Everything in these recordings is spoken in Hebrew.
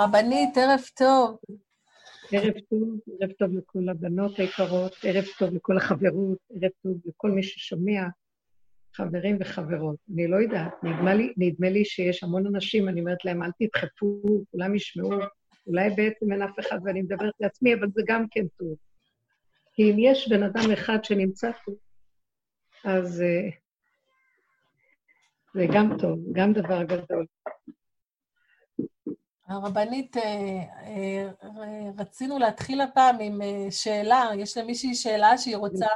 הרבנית, ערב טוב. ערב טוב, ערב טוב לכל הבנות היקרות, ערב טוב לכל החברות, ערב טוב לכל מי ששומע, חברים וחברות. אני לא יודעת, נדמה לי, נדמה לי שיש המון אנשים, אני אומרת להם, אל תדחפו, כולם ישמעו, אולי בעצם אין אף אחד ואני מדברת לעצמי, אבל זה גם כן טוב. כי אם יש בן אדם אחד שנמצא פה, אז uh, זה גם טוב, גם דבר גדול. הרבנית, אה, אה, רצינו להתחיל הפעם עם שאלה, יש למישהי שאלה שהיא רוצה...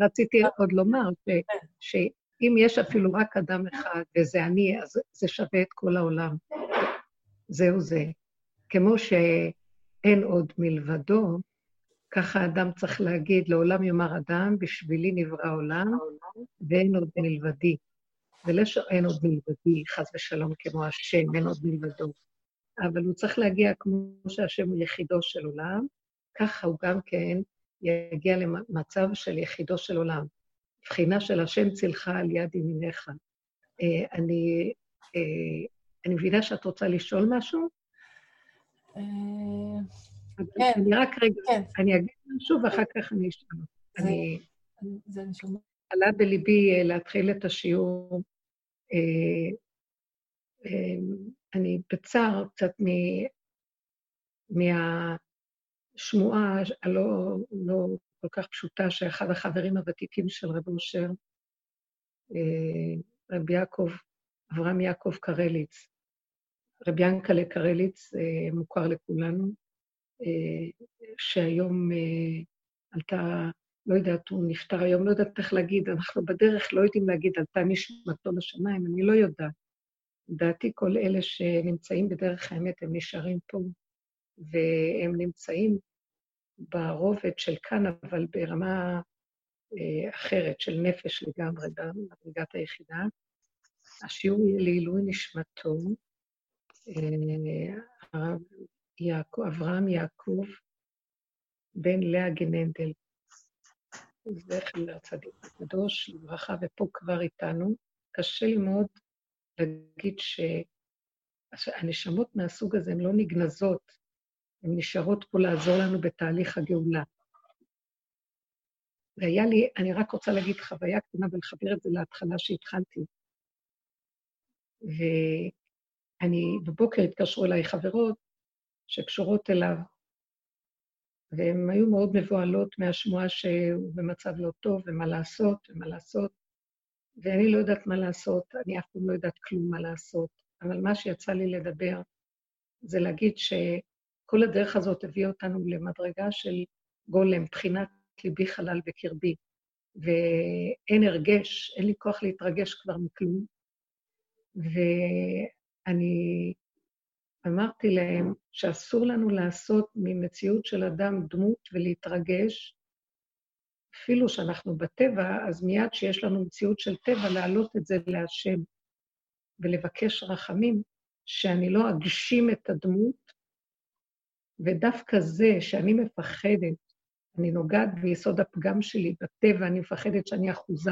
רציתי עוד לומר. שאם יש אפילו רק אדם אחד, וזה אני, אז זה שווה את כל העולם. זהו זה. כמו שאין עוד מלבדו, ככה אדם צריך להגיד, לעולם יאמר אדם, בשבילי נברא עולם, ואין עוד מלבדי. זה לא שאין עוד מלבדי, חס ושלום, כמו השם, אין עוד מלבדו. אבל הוא צריך להגיע כמו שהשם הוא יחידו של עולם, ככה הוא גם כן יגיע למצב של יחידו של עולם. בחינה של השם צילך על יד ימיניך. אה, אני, אה, אני מבינה שאת רוצה לשאול משהו? אה, כן. אני רק רגע, כן. אני אגיד משהו ואחר כך אני אשאל. אני... זה אני שומעת. עלה בליבי להתחיל את השיעור. אני בצער קצת מ... מהשמועה הלא לא כל כך פשוטה שאחד החברים הוותיקים של רב אושר, רבי יעקב, אברהם יעקב קרליץ, רבי ינקלה קרליץ, מוכר לכולנו, שהיום עלתה, לא יודעת, הוא נפטר היום, לא יודעת איך להגיד, אנחנו בדרך לא יודעים להגיד עלתה נשמתו לשמיים, אני לא יודעת. לדעתי כל אלה שנמצאים בדרך האמת, הם נשארים פה, והם נמצאים ברובד של כאן, אבל ברמה אה, אחרת, של נפש לגמרי, במדרגת היחידה. השיעור יהיה לעילוי נשמתו, אה, יעקב, אברהם יעקב בן לאה גננדל. זכר לצדיק הקדוש, לברכה, ופה כבר איתנו. קשה לי מאוד להגיד שהנשמות מהסוג הזה הן לא נגנזות, הן נשארות פה לעזור לנו בתהליך הגאולה. והיה לי, אני רק רוצה להגיד חוויה קטנה ולחבר את זה להתחלה שהתחלתי. ואני, בבוקר התקשרו אליי חברות שקשורות אליו, והן היו מאוד מבוהלות מהשמועה שהוא במצב לא טוב, ומה לעשות, ומה לעשות. ואני לא יודעת מה לעשות, אני אף פעם לא יודעת כלום מה לעשות, אבל מה שיצא לי לדבר זה להגיד שכל הדרך הזאת הביאה אותנו למדרגה של גולם, בחינת ליבי חלל בקרבי, ואין הרגש, אין לי כוח להתרגש כבר מכלום. ואני אמרתי להם שאסור לנו לעשות ממציאות של אדם דמות ולהתרגש, אפילו שאנחנו בטבע, אז מיד שיש לנו מציאות של טבע, להעלות את זה להשם ולבקש רחמים, שאני לא אגשים את הדמות, ודווקא זה שאני מפחדת, אני נוגעת ביסוד הפגם שלי, בטבע, אני מפחדת שאני אחוזה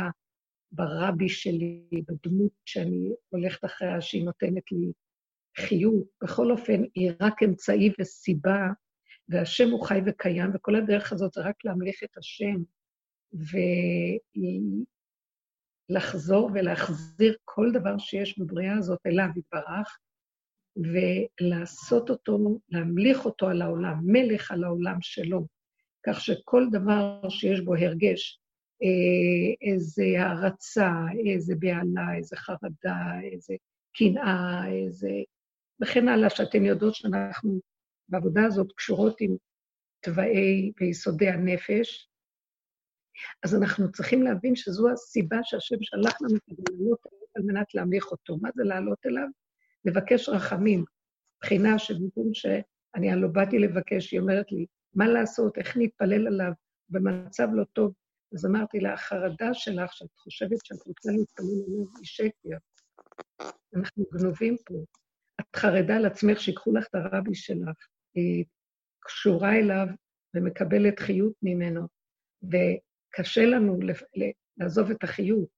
ברבי שלי, בדמות שאני הולכת אחריה, שהיא נותנת לי חיות. בכל אופן, היא רק אמצעי וסיבה, והשם הוא חי וקיים, וכל הדרך הזאת זה רק להמליך את השם. ולחזור ולהחזיר כל דבר שיש בבריאה הזאת אליו יתברך, ולעשות אותו, להמליך אותו על העולם, מלך על העולם שלו, כך שכל דבר שיש בו הרגש, אה, איזה הערצה, איזה בהלה, איזה חרדה, איזה קנאה, איזה... וכן הלאה, שאתן יודעות שאנחנו בעבודה הזאת קשורות עם תוואי ויסודי הנפש, אז אנחנו צריכים להבין שזו הסיבה שהשם שלח לנו לעלות אליו על מנת להמליך אותו. מה זה לעלות אליו? לבקש רחמים. בחינה שבמקום שאני הלא באתי לבקש, היא אומרת לי, מה לעשות, איך נתפלל עליו במצב לא טוב. אז אמרתי לה, החרדה שלך, שאת חושבת שאת רוצה להתפלל עליו, היא שקר. אנחנו גנובים פה. את חרדה על עצמך שיקחו לך את הרבי שלך. היא קשורה אליו ומקבלת חיות ממנו. קשה לנו לעזוב את החיות,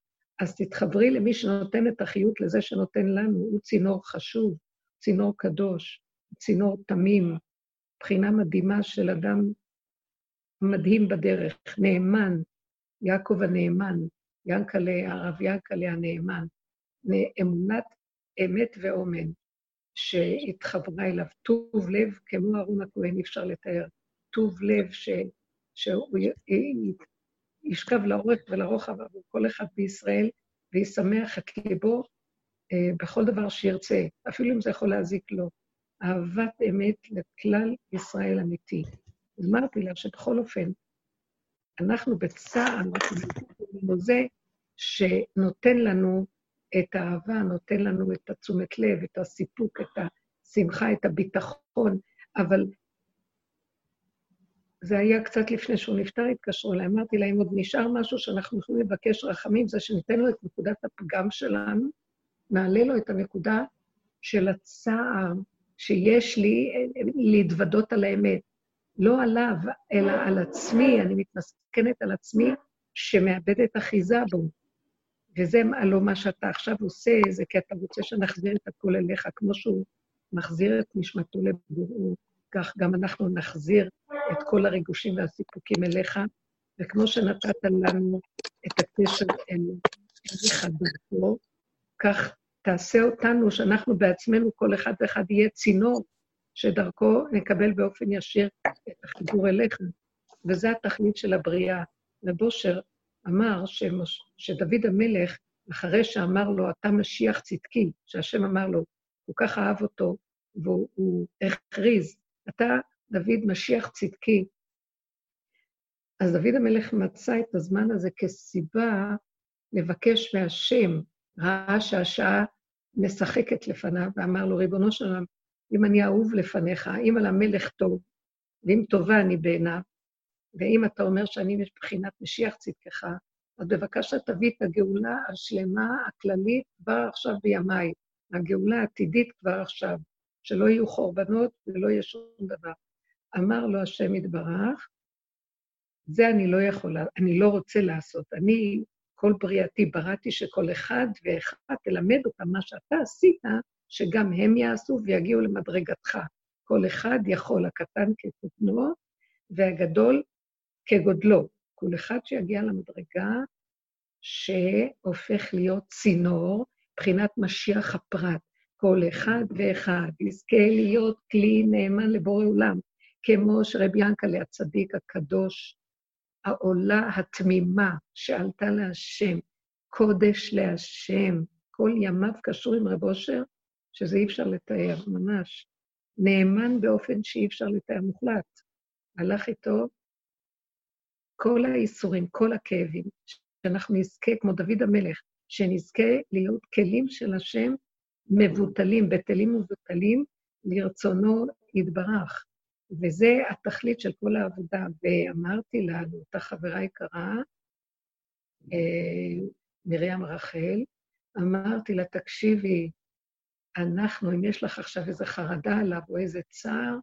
אז תתחברי למי שנותן את החיות לזה שנותן לנו, הוא צינור חשוב, צינור קדוש, צינור תמים, בחינה מדהימה של אדם מדהים בדרך, נאמן, יעקב הנאמן, ינקלה, הרב ינקלה הנאמן, אמונת אמת ואומן, שהתחברה אליו. טוב לב, כמו אהרון הכהן, אי אפשר לתאר. טוב לב ש, שהוא ישכב לאורך ולרוחב עבור כל אחד בישראל, וישמח את ליבו אה, בכל דבר שירצה, אפילו אם זה יכול להזיק לו. אהבת אמת לכלל ישראל אמיתי. אמרתי לה שבכל אופן, אנחנו בצער, אנחנו זה שנותן לנו את האהבה, נותן לנו את התשומת לב, את הסיפוק, את השמחה, את הביטחון, אבל זה היה קצת לפני שהוא נפטר, התקשרו אליי, אמרתי לה, אם עוד נשאר משהו שאנחנו יכולים לבקש רחמים, זה שניתן לו את נקודת הפגם שלנו, נעלה לו את הנקודה של הצער שיש לי להתוודות על האמת. לא עליו, אלא על עצמי, אני מתמסכנת על עצמי שמאבדת אחיזה בו. וזה הלא מה שאתה עכשיו עושה, זה כי אתה רוצה שנחזיר את הכול אליך, כמו שהוא מחזיר את נשמתו לבוראו, כך גם אנחנו נחזיר את כל הריגושים והסיפוקים אליך, וכמו שנתת לנו את הקשר אל אליך דרכו, כך תעשה אותנו, שאנחנו בעצמנו, כל אחד ואחד יהיה צינור, שדרכו נקבל באופן ישיר את החיבור אליך. וזה התכלית של הבריאה. ובושר אמר שמש, שדוד המלך, אחרי שאמר לו, אתה משיח צדקי, שהשם אמר לו, הוא כך אהב אותו, והוא הכריז, אתה, דוד, משיח צדקי. אז דוד המלך מצא את הזמן הזה כסיבה לבקש מהשם, ראה שהשעה משחקת לפניו, ואמר לו, ריבונו של עולם, אם אני אהוב לפניך, אם על המלך טוב, ואם טובה אני בעיניו, ואם אתה אומר שאני מבחינת משיח צדקך, אז בבקשה תביא את הגאולה השלמה, הכללית, כבר עכשיו בימיי. הגאולה העתידית כבר עכשיו, שלא יהיו חורבנות ולא יהיה שום דבר. אמר לו השם יתברך, זה אני לא יכול, אני לא רוצה לעשות. אני, כל בריאתי בראתי שכל אחד ואחד תלמד אותם מה שאתה עשית, שגם הם יעשו ויגיעו למדרגתך. כל אחד יכול, הקטן כקטנו והגדול כגודלו. כל אחד שיגיע למדרגה שהופך להיות צינור, מבחינת משיח הפרט. כל אחד ואחד יזכה להיות כלי נאמן לבורא עולם, כמו שרבי ינקלה הצדיק הקדוש, העולה התמימה שעלתה להשם, קודש להשם, כל ימיו קשור עם רב אושר, שזה אי אפשר לתאר, ממש. נאמן באופן שאי אפשר לתאר מוחלט. הלך איתו כל האיסורים, כל הכאבים, שאנחנו נזכה, כמו דוד המלך, שנזכה להיות כלים של השם מבוטלים, בטלים ומבוטלים, לרצונו יתברך. וזה התכלית של כל העבודה. ואמרתי לה, לאותה חברה יקרה, אה, מרים רחל, אמרתי לה, תקשיבי, אנחנו, אם יש לך עכשיו איזו חרדה עליו או איזה צער,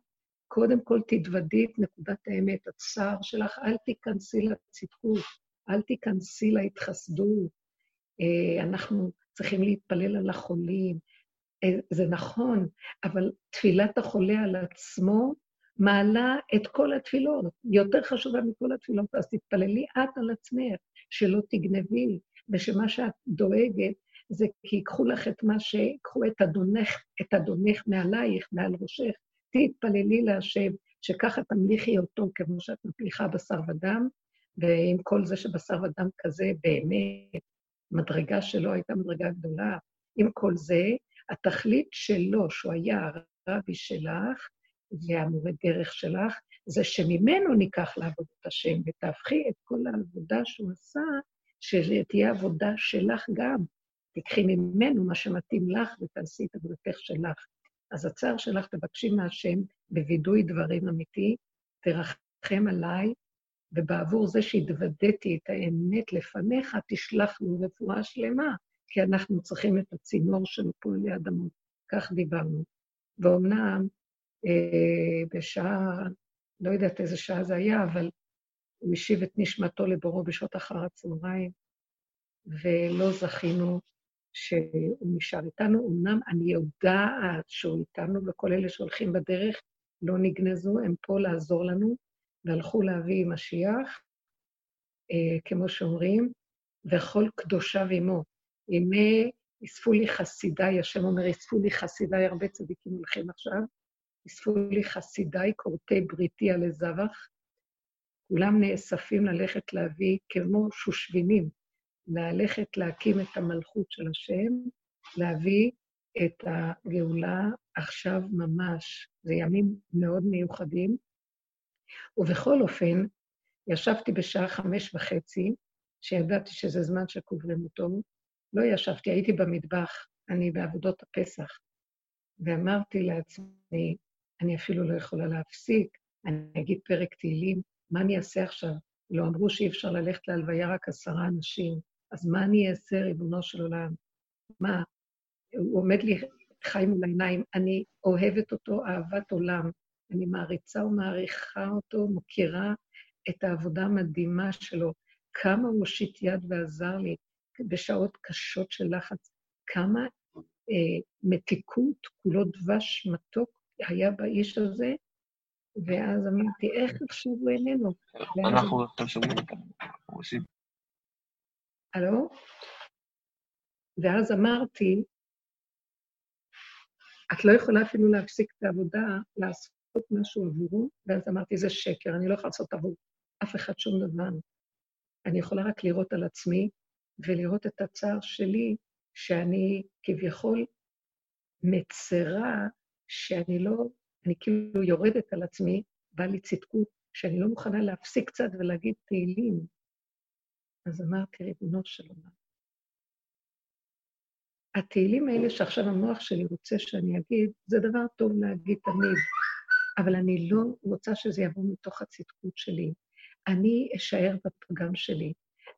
קודם כל תתוודי את נקודת האמת, הצער שלך, אל תיכנסי לצדקות, אל תיכנסי להתחסדות. אה, אנחנו צריכים להתפלל על החולים. אה, זה נכון, אבל תפילת החולה על עצמו מעלה את כל התפילות, יותר חשובה מכל התפילות, אז תתפללי את על עצמך, שלא תגנבי, ושמה שאת דואגת זה כי ייקחו לך את מה ש... ייקחו את אדונך, את אדונך מעלייך, מעל ראשך, תתפללי להשם, שככה תמליכי אותו כמו שאת מפליחה בשר ודם, ועם כל זה שבשר ודם כזה באמת, מדרגה שלו הייתה מדרגה גדולה. עם כל זה, התכלית שלו, שהוא היה הרבי שלך, והמורה דרך שלך, זה שממנו ניקח לעבודת השם, ותהפכי את כל העבודה שהוא עשה, שתהיה עבודה שלך גם. תיקחי ממנו מה שמתאים לך ותעשי את עבודתך שלך. אז הצער שלך תבקשי מהשם בווידוי דברים אמיתי, תרחם עליי, ובעבור זה שהתוודעתי את האמת לפניך, תשלח לי רפואה שלמה, כי אנחנו צריכים את הצינור של פועלי אדמות. כך דיברנו. ואומנם אה, בשעה, לא יודעת איזה שעה זה היה, אבל הוא השיב את נשמתו לבורו בשעות אחר הצהריים, ולא זכינו שהוא נשאר איתנו. אמנם אני יודעת שהוא איתנו, וכל אלה שהולכים בדרך לא נגנזו, הם פה לעזור לנו, והלכו להביא משיח, אה, כמו שאומרים, וכל קדושיו עמו. הנה אספו לי חסידיי, השם אומר, אספו לי חסידיי, הרבה צדיקים הולכים עכשיו, אספו לי חסידיי, כורתי בריתי על הזבח. כולם נאספים ללכת להביא, כמו שושבינים, ללכת להקים את המלכות של השם, להביא את הגאולה עכשיו ממש. זה ימים מאוד מיוחדים. ובכל אופן, ישבתי בשעה חמש וחצי, שידעתי שזה זמן שקוברים אותו, לא ישבתי, הייתי במטבח, אני בעבודות הפסח, ואמרתי לעצמי, אני אפילו לא יכולה להפסיק, אני אגיד פרק תהילים, מה אני אעשה עכשיו? לא אמרו שאי אפשר ללכת להלוויה רק עשרה אנשים, אז מה אני אעשה, ריבונו של עולם? מה? הוא עומד לי חי מול העיניים, אני אוהבת אותו אהבת עולם, אני מעריצה ומעריכה אותו, מוקירה את העבודה המדהימה שלו, כמה הוא הושיט יד ועזר לי בשעות קשות של לחץ, כמה אה, מתיקות, כולו דבש מתוק היה באיש הזה, ואז אמרתי, איך עכשיו הוא איננו? אנחנו עכשיו שומעים אותם, הלו? ואז אמרתי, את לא יכולה אפילו להפסיק את העבודה, לעשות משהו עבורו, ואז אמרתי, זה שקר, אני לא יכולה לעשות עבור אף אחד שום דבר. אני יכולה רק לראות על עצמי ולראות את הצער שלי, שאני כביכול מצרה שאני לא, אני כאילו יורדת על עצמי, בא לי צדקות, שאני לא מוכנה להפסיק קצת ולהגיד תהילים. אז אמרתי, ריבונו של עולם, התהילים האלה שעכשיו המוח שלי רוצה שאני אגיד, זה דבר טוב להגיד תמיד, אבל אני לא רוצה שזה יבוא מתוך הצדקות שלי. אני אשאר בפגם שלי.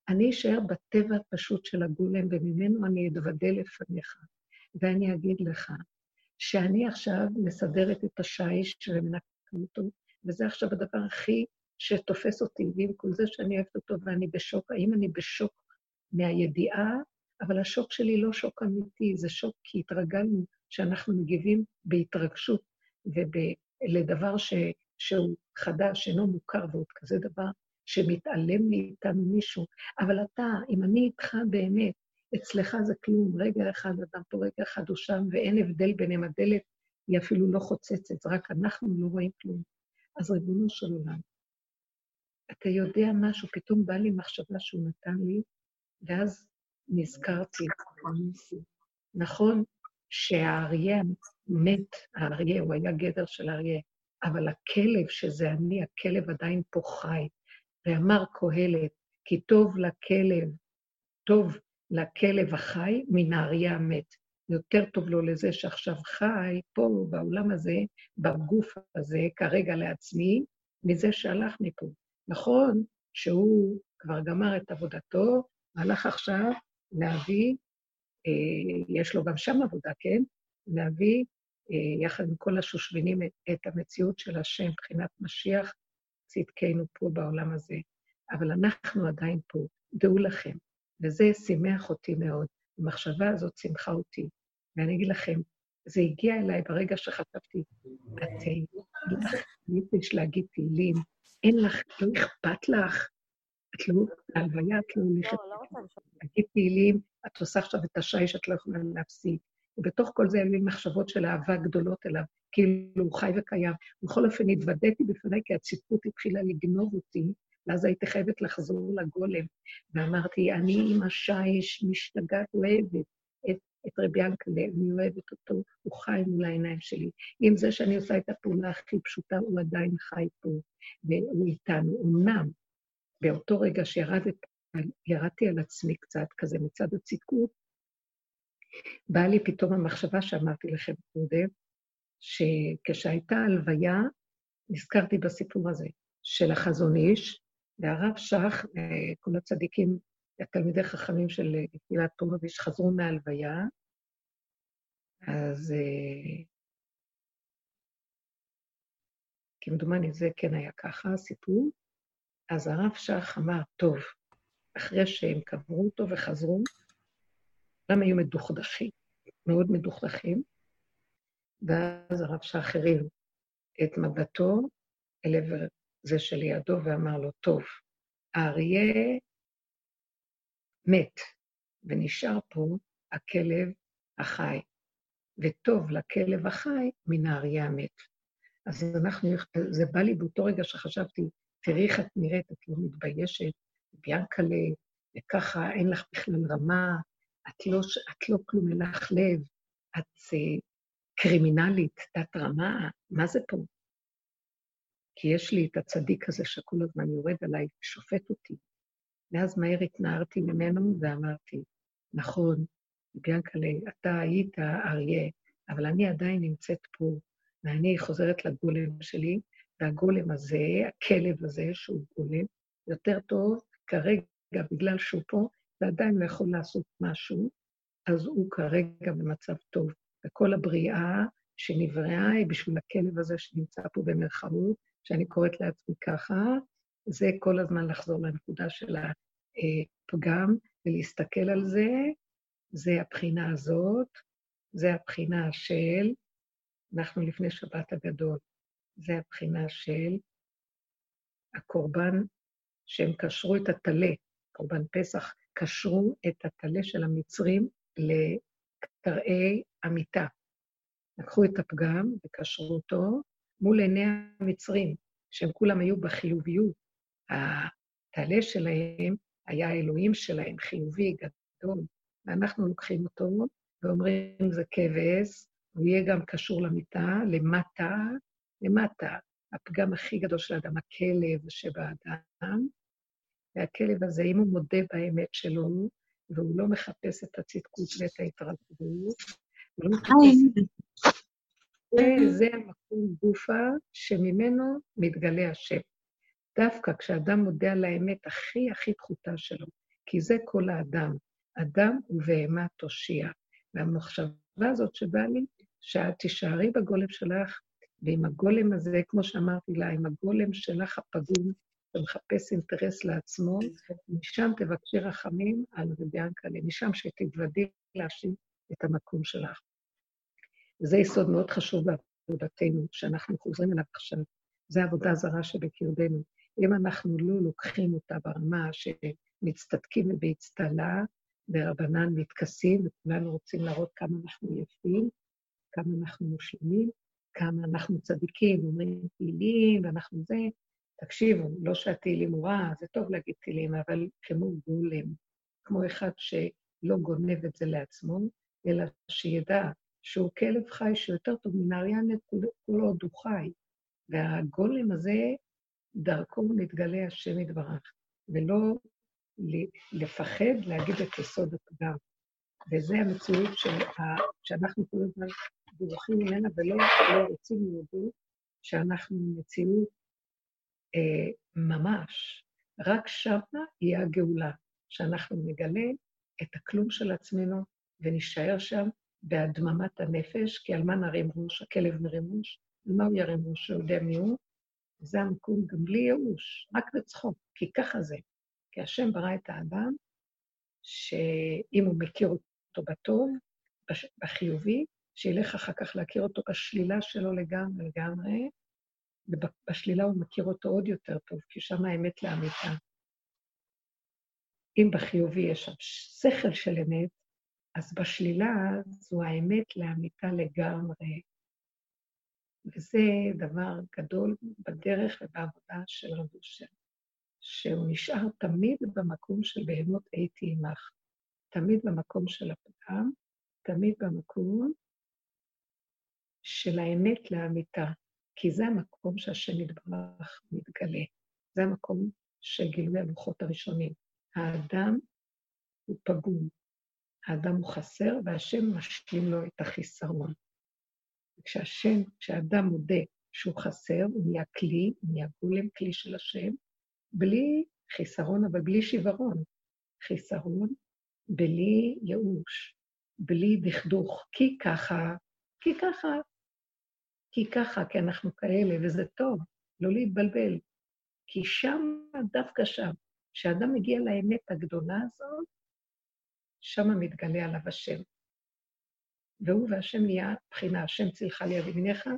אני אשאר בטבע הפשוט של הגולם, וממנו אני אתוודה לפניך. ואני אגיד לך שאני עכשיו מסדרת את השיש ומנקה אותו, וזה עכשיו הדבר הכי שתופס אותי, ועם כל זה שאני אוהבת אותו ואני בשוק, האם אני בשוק מהידיעה אבל השוק שלי לא שוק אמיתי, זה שוק כי התרגלנו שאנחנו מגיבים בהתרגשות ולדבר ש, שהוא חדש, אינו מוכר, ועוד כזה דבר שמתעלם מאיתנו מישהו. אבל אתה, אם אני איתך באמת, אצלך זה כלום, רגע אחד אדם פה, רגע אחד הוא שם, ואין הבדל ביניהם, הדלת היא אפילו לא חוצצת, רק אנחנו לא רואים כלום. אז ריבונו של עולם, אתה יודע משהו, פתאום בא לי מחשבה שהוא נתן לי, ואז נזכרתי, נכון שהאריה מת, האריה, הוא היה גדר של אריה, אבל הכלב, שזה אני, הכלב עדיין פה חי. ואמר קהלת, כי טוב לכלב, טוב לכלב החי מן האריה המת. יותר טוב לו לזה שעכשיו חי פה, בעולם הזה, בגוף הזה, כרגע לעצמי, מזה שהלך מפה. נכון שהוא כבר גמר את עבודתו, הלך עכשיו להביא, אה, יש לו גם שם עבודה, כן? להביא אה, יחד עם כל השושבינים את המציאות של השם מבחינת משיח, צדקנו פה בעולם הזה. אבל אנחנו עדיין פה, דעו לכם. וזה שימח אותי מאוד. המחשבה הזאת שימחה אותי. ואני אגיד לכם, זה הגיע אליי ברגע שחשבתי, את לך נפש להגיד תהילים, אין לך, לא אכפת לך, את לא, להלוויה את לא הולכת לא, לא להגיד תהילים, את עושה עכשיו את השי שאת לא יכולה להפסיק. ובתוך כל זה היו לי מחשבות של אהבה גדולות אליו, כאילו הוא חי וקיים. בכל אופן, התוודעתי בפניי כי הצדקות התחילה לגנוב אותי, ואז הייתי חייבת לחזור לגולם. ואמרתי, אני עם השיש משתגעת, אוהבת את, את רבי ינקלה, אני אוהבת אותו, הוא חי מול העיניים שלי. עם זה שאני עושה את הפעולה הכי פשוטה, הוא עדיין חי פה, והוא איתנו. אמנם, באותו רגע שירדתי על עצמי קצת, כזה מצד הצדקות, באה לי פתאום המחשבה שאמרתי לכם קודם, שכשהייתה הלוויה, נזכרתי בסיפור הזה של החזון איש, והרב שך, כל הצדיקים, התלמידי חכמים של קהילת פומביץ' חזרו מההלוויה, אז כמדומני זה כן היה ככה, הסיפור. אז הרב שך אמר, טוב, אחרי שהם קברו אותו וחזרו, כולם היו מדוכדכים, מאוד מדוכדכים, ואז הרב שך הרים את מבטו אל עבר זה שלידו ואמר לו, טוב, האריה מת, ונשאר פה הכלב החי, וטוב לכלב החי מן האריה המת. אז אנחנו, זה בא לי באותו רגע שחשבתי, תראי איך את נראית, את לא מתביישת, ביאנקלה, וככה אין לך בכלל רמה, את לא, את לא כלום, אין לך לב, את uh, קרימינלית, תת רמה, מה זה פה? כי יש לי את הצדיק הזה שכל הזמן יורד עליי ושופט אותי. ואז מהר התנערתי ממנו ואמרתי, נכון, ביאנקלה, אתה היית אריה, אבל אני עדיין נמצאת פה, ואני חוזרת לגולם שלי, והגולם הזה, הכלב הזה, שהוא גולם, יותר טוב כרגע בגלל שהוא פה, ועדיין לא יכול לעשות משהו, אז הוא כרגע במצב טוב. וכל הבריאה שנבראה היא בשביל הכלב הזה שנמצא פה במרחבות, שאני קוראת לעצמי ככה, זה כל הזמן לחזור לנקודה של הפגם ולהסתכל על זה, זה הבחינה הזאת, זה הבחינה של, אנחנו לפני שבת הגדול, זה הבחינה של הקורבן, שהם קשרו את הטלה, קורבן פסח, קשרו את הטלה של המצרים לקרעי המיטה. לקחו את הפגם וקשרו אותו מול עיני המצרים, שהם כולם היו בחיוביות. הטלה שלהם היה האלוהים שלהם, חיובי, גדול, ואנחנו לוקחים אותו ואומרים, זה כבש, הוא יהיה גם קשור למיטה, למטה, למטה. הפגם הכי גדול של האדם, הכלב שבאדם, והכלב הזה, אם הוא מודה באמת שלו, והוא לא מחפש את הצדקות ואת ההתרחבות, הוא לא מחפש את... זה המקום גופה שממנו מתגלה השם. דווקא כשאדם מודה על האמת הכי הכי פחותה שלו, כי זה כל האדם, אדם ובהמה תושיע. והמחשבה הזאת שבאה לי, שאת תישארי בגולם שלך, ועם הגולם הזה, כמו שאמרתי לה, עם הגולם שלך הפגום, ומחפש אינטרס לעצמו, משם תבקשי רחמים על רבי ינקלה, משם שתתוודי להשיב את המקום שלך. זה יסוד מאוד חשוב בעבודתנו, שאנחנו חוזרים אליו עכשיו. זה עבודה זרה שבקרבנו. אם אנחנו לא לוקחים אותה ברמה שמצטדקים ובאצטלה, ורבנן מתכסים, וכולנו רוצים להראות כמה אנחנו יפים, כמה אנחנו מושלמים, כמה אנחנו צדיקים, אומרים תהילים, ואנחנו זה. תקשיבו, לא שהתהילים הוא רע, זה טוב להגיד תהילים, אבל כמו גולם, כמו אחד שלא גונב את זה לעצמו, אלא שידע שהוא כלב חי שיותר טוב מן האריאנה כל עוד הוא חי. והגולם הזה, דרכו מתגלה השם יתברך, ולא לפחד להגיד את יסוד הפגם. וזה המציאות שאנחנו כל הזמן בורחים ממנה ולא לא רוצים להודות שאנחנו מציאות אה, ממש. רק שמה יהיה הגאולה, שאנחנו נגלה את הכלום של עצמנו ונישאר שם בהדממת הנפש, כי על מה נרים ראש? הכלב מרים ראש? על מה הוא ירים ראש? הוא יודע מי הוא? זה המקום גם בלי ייאוש, רק בצחוק, כי ככה זה. כי השם ברא את האדם, שאם הוא מכיר אותו בטוב, בחיובי, שילך אחר כך להכיר אותו בשלילה שלו לגמרי לגמרי, ובשלילה הוא מכיר אותו עוד יותר טוב, כי שם האמת לאמיתה. אם בחיובי יש שם שכל של אמת, אז בשלילה זו האמת לאמיתה לגמרי. וזה דבר גדול בדרך ובעבודה של רב אושר, שהוא נשאר תמיד במקום של בהמות הייתי עמך, תמיד במקום של הפגם, תמיד במקום של האמת לאמיתה, כי זה המקום שהשם יתברך מתגלה. זה המקום של גילוי הלוחות הראשונים. האדם הוא פגום, האדם הוא חסר, והשם משלים לו את החיסרון. כשהשם, כשאדם מודה שהוא חסר, הוא נהיה כלי, נהיה גולם, כלי של השם, בלי חיסרון, אבל בלי שיוורון. חיסרון, בלי ייאוש, בלי דכדוך, כי ככה, כי ככה, כי ככה, כי אנחנו כאלה, וזה טוב, לא להתבלבל. כי שם, דווקא שם, כשאדם מגיע לאמת הגדולה הזאת, שמה מתגלה עליו השם. והוא והשם נהיה בחינה, השם צילך ליד ימיניך,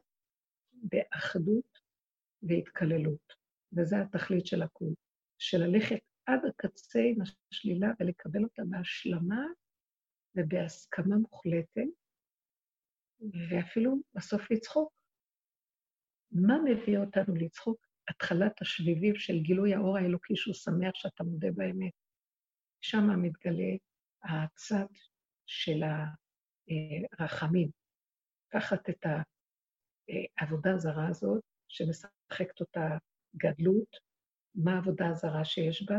באחדות והתקללות. וזה התכלית של הכול, של ללכת עד הקצה עם השלילה ולקבל אותה בהשלמה ובהסכמה מוחלטת, ואפילו בסוף לצחוק. מה מביא אותנו לצחוק? התחלת השביבים של גילוי האור האלוקי שהוא שמח שאתה מודה באמת. שם מתגלה הצד של הרחמים. לקחת את העבודה הזרה הזאת, שמשחקת אותה גדלות, מה העבודה הזרה שיש בה?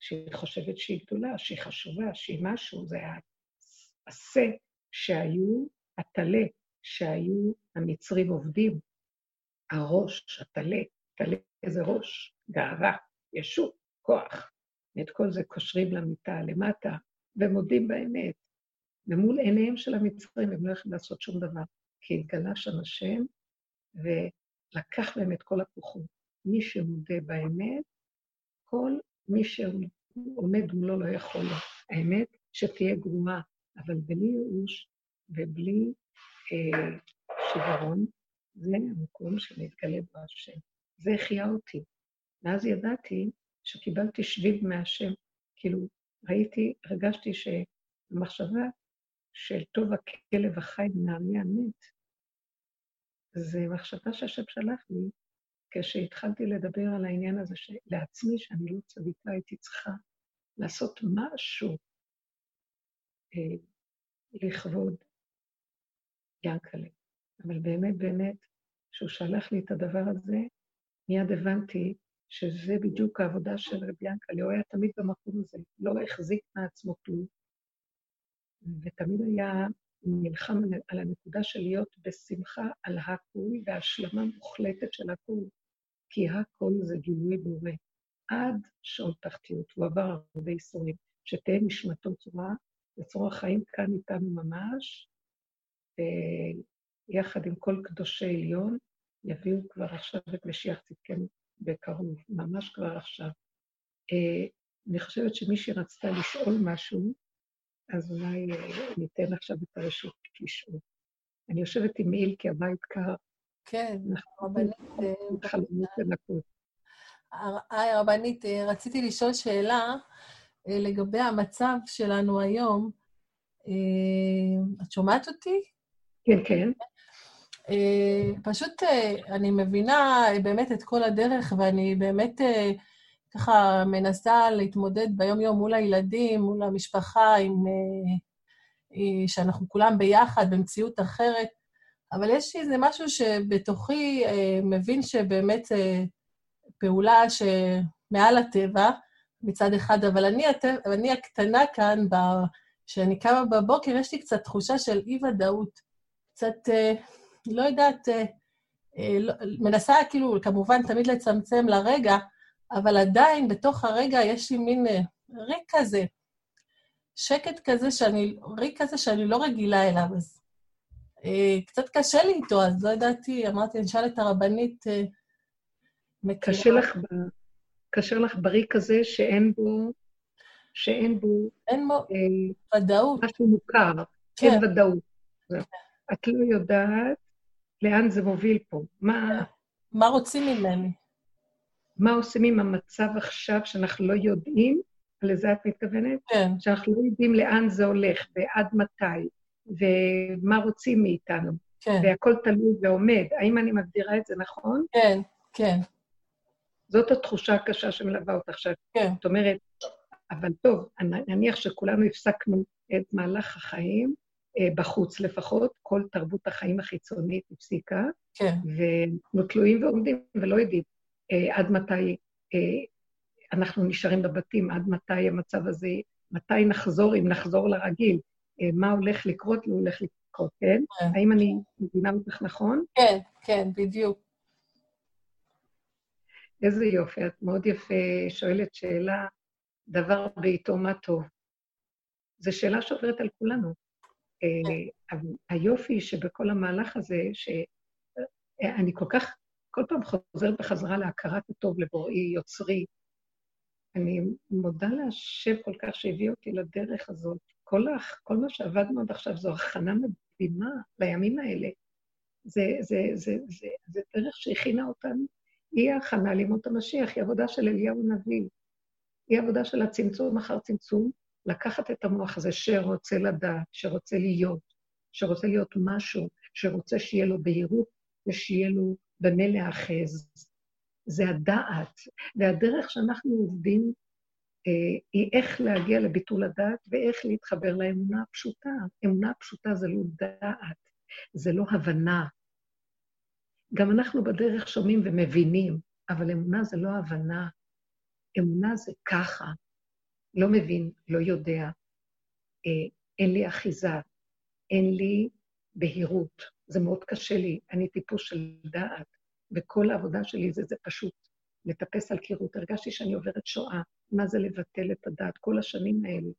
שהיא חושבת שהיא גדולה, שהיא חשובה, שהיא משהו, זה העשה שהיו, הטלה שהיו המצרים עובדים, הראש, הטלה, טלה איזה ראש, גאווה, ישות, כוח. ואת כל זה קושרים למיטה למטה, ומודים באמת. ומול עיניהם של המצרים הם לא יכולים לעשות שום דבר, כי התגלה שם השם, ולקח להם את כל הכוחות. מי שמודה באמת, כל מי שעומד מולו לא יכול לו. האמת, שתהיה גרועה, אבל בלי ייאוש ובלי אה, שברון, זה המקום שמתגלה בו השם. זה החיה אותי. ואז ידעתי שקיבלתי שביב מהשם. כאילו, ראיתי, הרגשתי שהמחשבה של טוב הכלב החי מנעמי המת, זה מחשבה שהשם שלח לי כשהתחלתי לדבר על העניין הזה לעצמי, שאני לא צדיקה, הייתי צריכה לעשות משהו אה, לכבוד ינקלה. אבל באמת, באמת, כשהוא שלח לי את הדבר הזה, מיד הבנתי שזה בדיוק העבודה של רבי ינקלה, הוא היה תמיד במקום הזה, לא החזיק מעצמו כלום, ותמיד היה נלחם על הנקודה של להיות בשמחה על הכול והשלמה מוחלטת של הכול, כי הכל זה גילוי בורא. עד שעות תחתיות, הוא עבר הרבה ייסורים, שתהא נשמתו צורה, וצורה חיים כאן איתנו ממש, ויחד עם כל קדושי עליון, יביאו כבר עכשיו את משיח צדקנו בקרוב, ממש כבר עכשיו. אה, אני חושבת שמישהי רצתה לשאול משהו, אז אולי אה, ניתן עכשיו את הרשות לשאול. אני יושבת עם מעיל כי הבית קר. כן, רבנית... חלומות לנקות. היי, רבנית, רציתי לשאול שאלה לגבי המצב שלנו היום. את שומעת אותי? כן, כן. פשוט אני מבינה באמת את כל הדרך, ואני באמת ככה מנסה להתמודד ביום-יום מול הילדים, מול המשפחה, עם, שאנחנו כולם ביחד במציאות אחרת. אבל יש איזה משהו שבתוכי אה, מבין שבאמת אה, פעולה שמעל הטבע מצד אחד, אבל אני, הטבע, אני הקטנה כאן, כשאני קמה בבוקר, יש לי קצת תחושה של אי-ודאות. קצת, אה, לא יודעת, אה, אה, לא, מנסה כאילו, כמובן, תמיד לצמצם לרגע, אבל עדיין בתוך הרגע יש לי מין אה, ריק כזה, שקט כזה שאני, ריק כזה שאני לא רגילה אליו. אז קצת קשה לי איתו, אז לא ידעתי, אמרתי, אני אשאל את הרבנית. אה, קשה לך, קשה לך בריק הזה שאין בו, שאין בו... אין בו אה, ודאות. משהו מוכר, כן. אין ודאות. את לא יודעת לאן זה מוביל פה. מה... מה רוצים ממני? מה עושים עם המצב עכשיו שאנחנו לא יודעים? לזה את מתכוונת? כן. שאנחנו לא יודעים לאן זה הולך ועד מתי. ומה רוצים מאיתנו. כן. והכל תלוי ועומד. האם אני מגדירה את זה נכון? כן, כן. זאת התחושה הקשה שמלווה אותך עכשיו. כן. זאת אומרת, אבל טוב, נניח שכולנו הפסקנו את מהלך החיים, בחוץ לפחות, כל תרבות החיים החיצונית הפסיקה, כן. ואנחנו תלויים ועומדים ולא יודעים אה, עד מתי אה, אנחנו נשארים בבתים, עד מתי המצב הזה, מתי נחזור, אם נחזור לרגיל. אה, מה הולך לקרות, לא הולך לקרות, כן? כן? האם אני מבינה אותך נכון? כן, כן, בדיוק. איזה יופי, את מאוד יפה שואלת שאלה, דבר בעיתו מה טוב. זו שאלה שעוברת על כולנו. אה, כן. היופי שבכל המהלך הזה, שאני כל כך, כל פעם חוזרת בחזרה להכרת הטוב לבוראי, יוצרי. אני מודה להשם כל כך שהביא אותי לדרך הזאת, כל, הח, כל מה שעבדנו עד עכשיו זו הכנה מדהימה לימים האלה. זה, זה, זה, זה, זה דרך שהכינה אותנו. היא ההכנה לימות המשיח, היא עבודה של אליהו הנביא. היא עבודה של הצמצום אחר צמצום, לקחת את המוח הזה שרוצה לדעת, שרוצה להיות, שרוצה להיות משהו, שרוצה שיהיה לו בהירות ושיהיה לו במה להאחז. זה הדעת, והדרך שאנחנו עובדים אה, היא איך להגיע לביטול הדעת ואיך להתחבר לאמונה הפשוטה. אמונה פשוטה זה לא דעת, זה לא הבנה. גם אנחנו בדרך שומעים ומבינים, אבל אמונה זה לא הבנה. אמונה זה ככה, לא מבין, לא יודע, אה, אין לי אחיזה, אין לי בהירות, זה מאוד קשה לי, אני טיפוס של דעת, וכל העבודה שלי זה, זה פשוט לטפס על קירות. הרגשתי שאני עוברת שואה, מה זה לבטל את הדעת כל השנים האלה.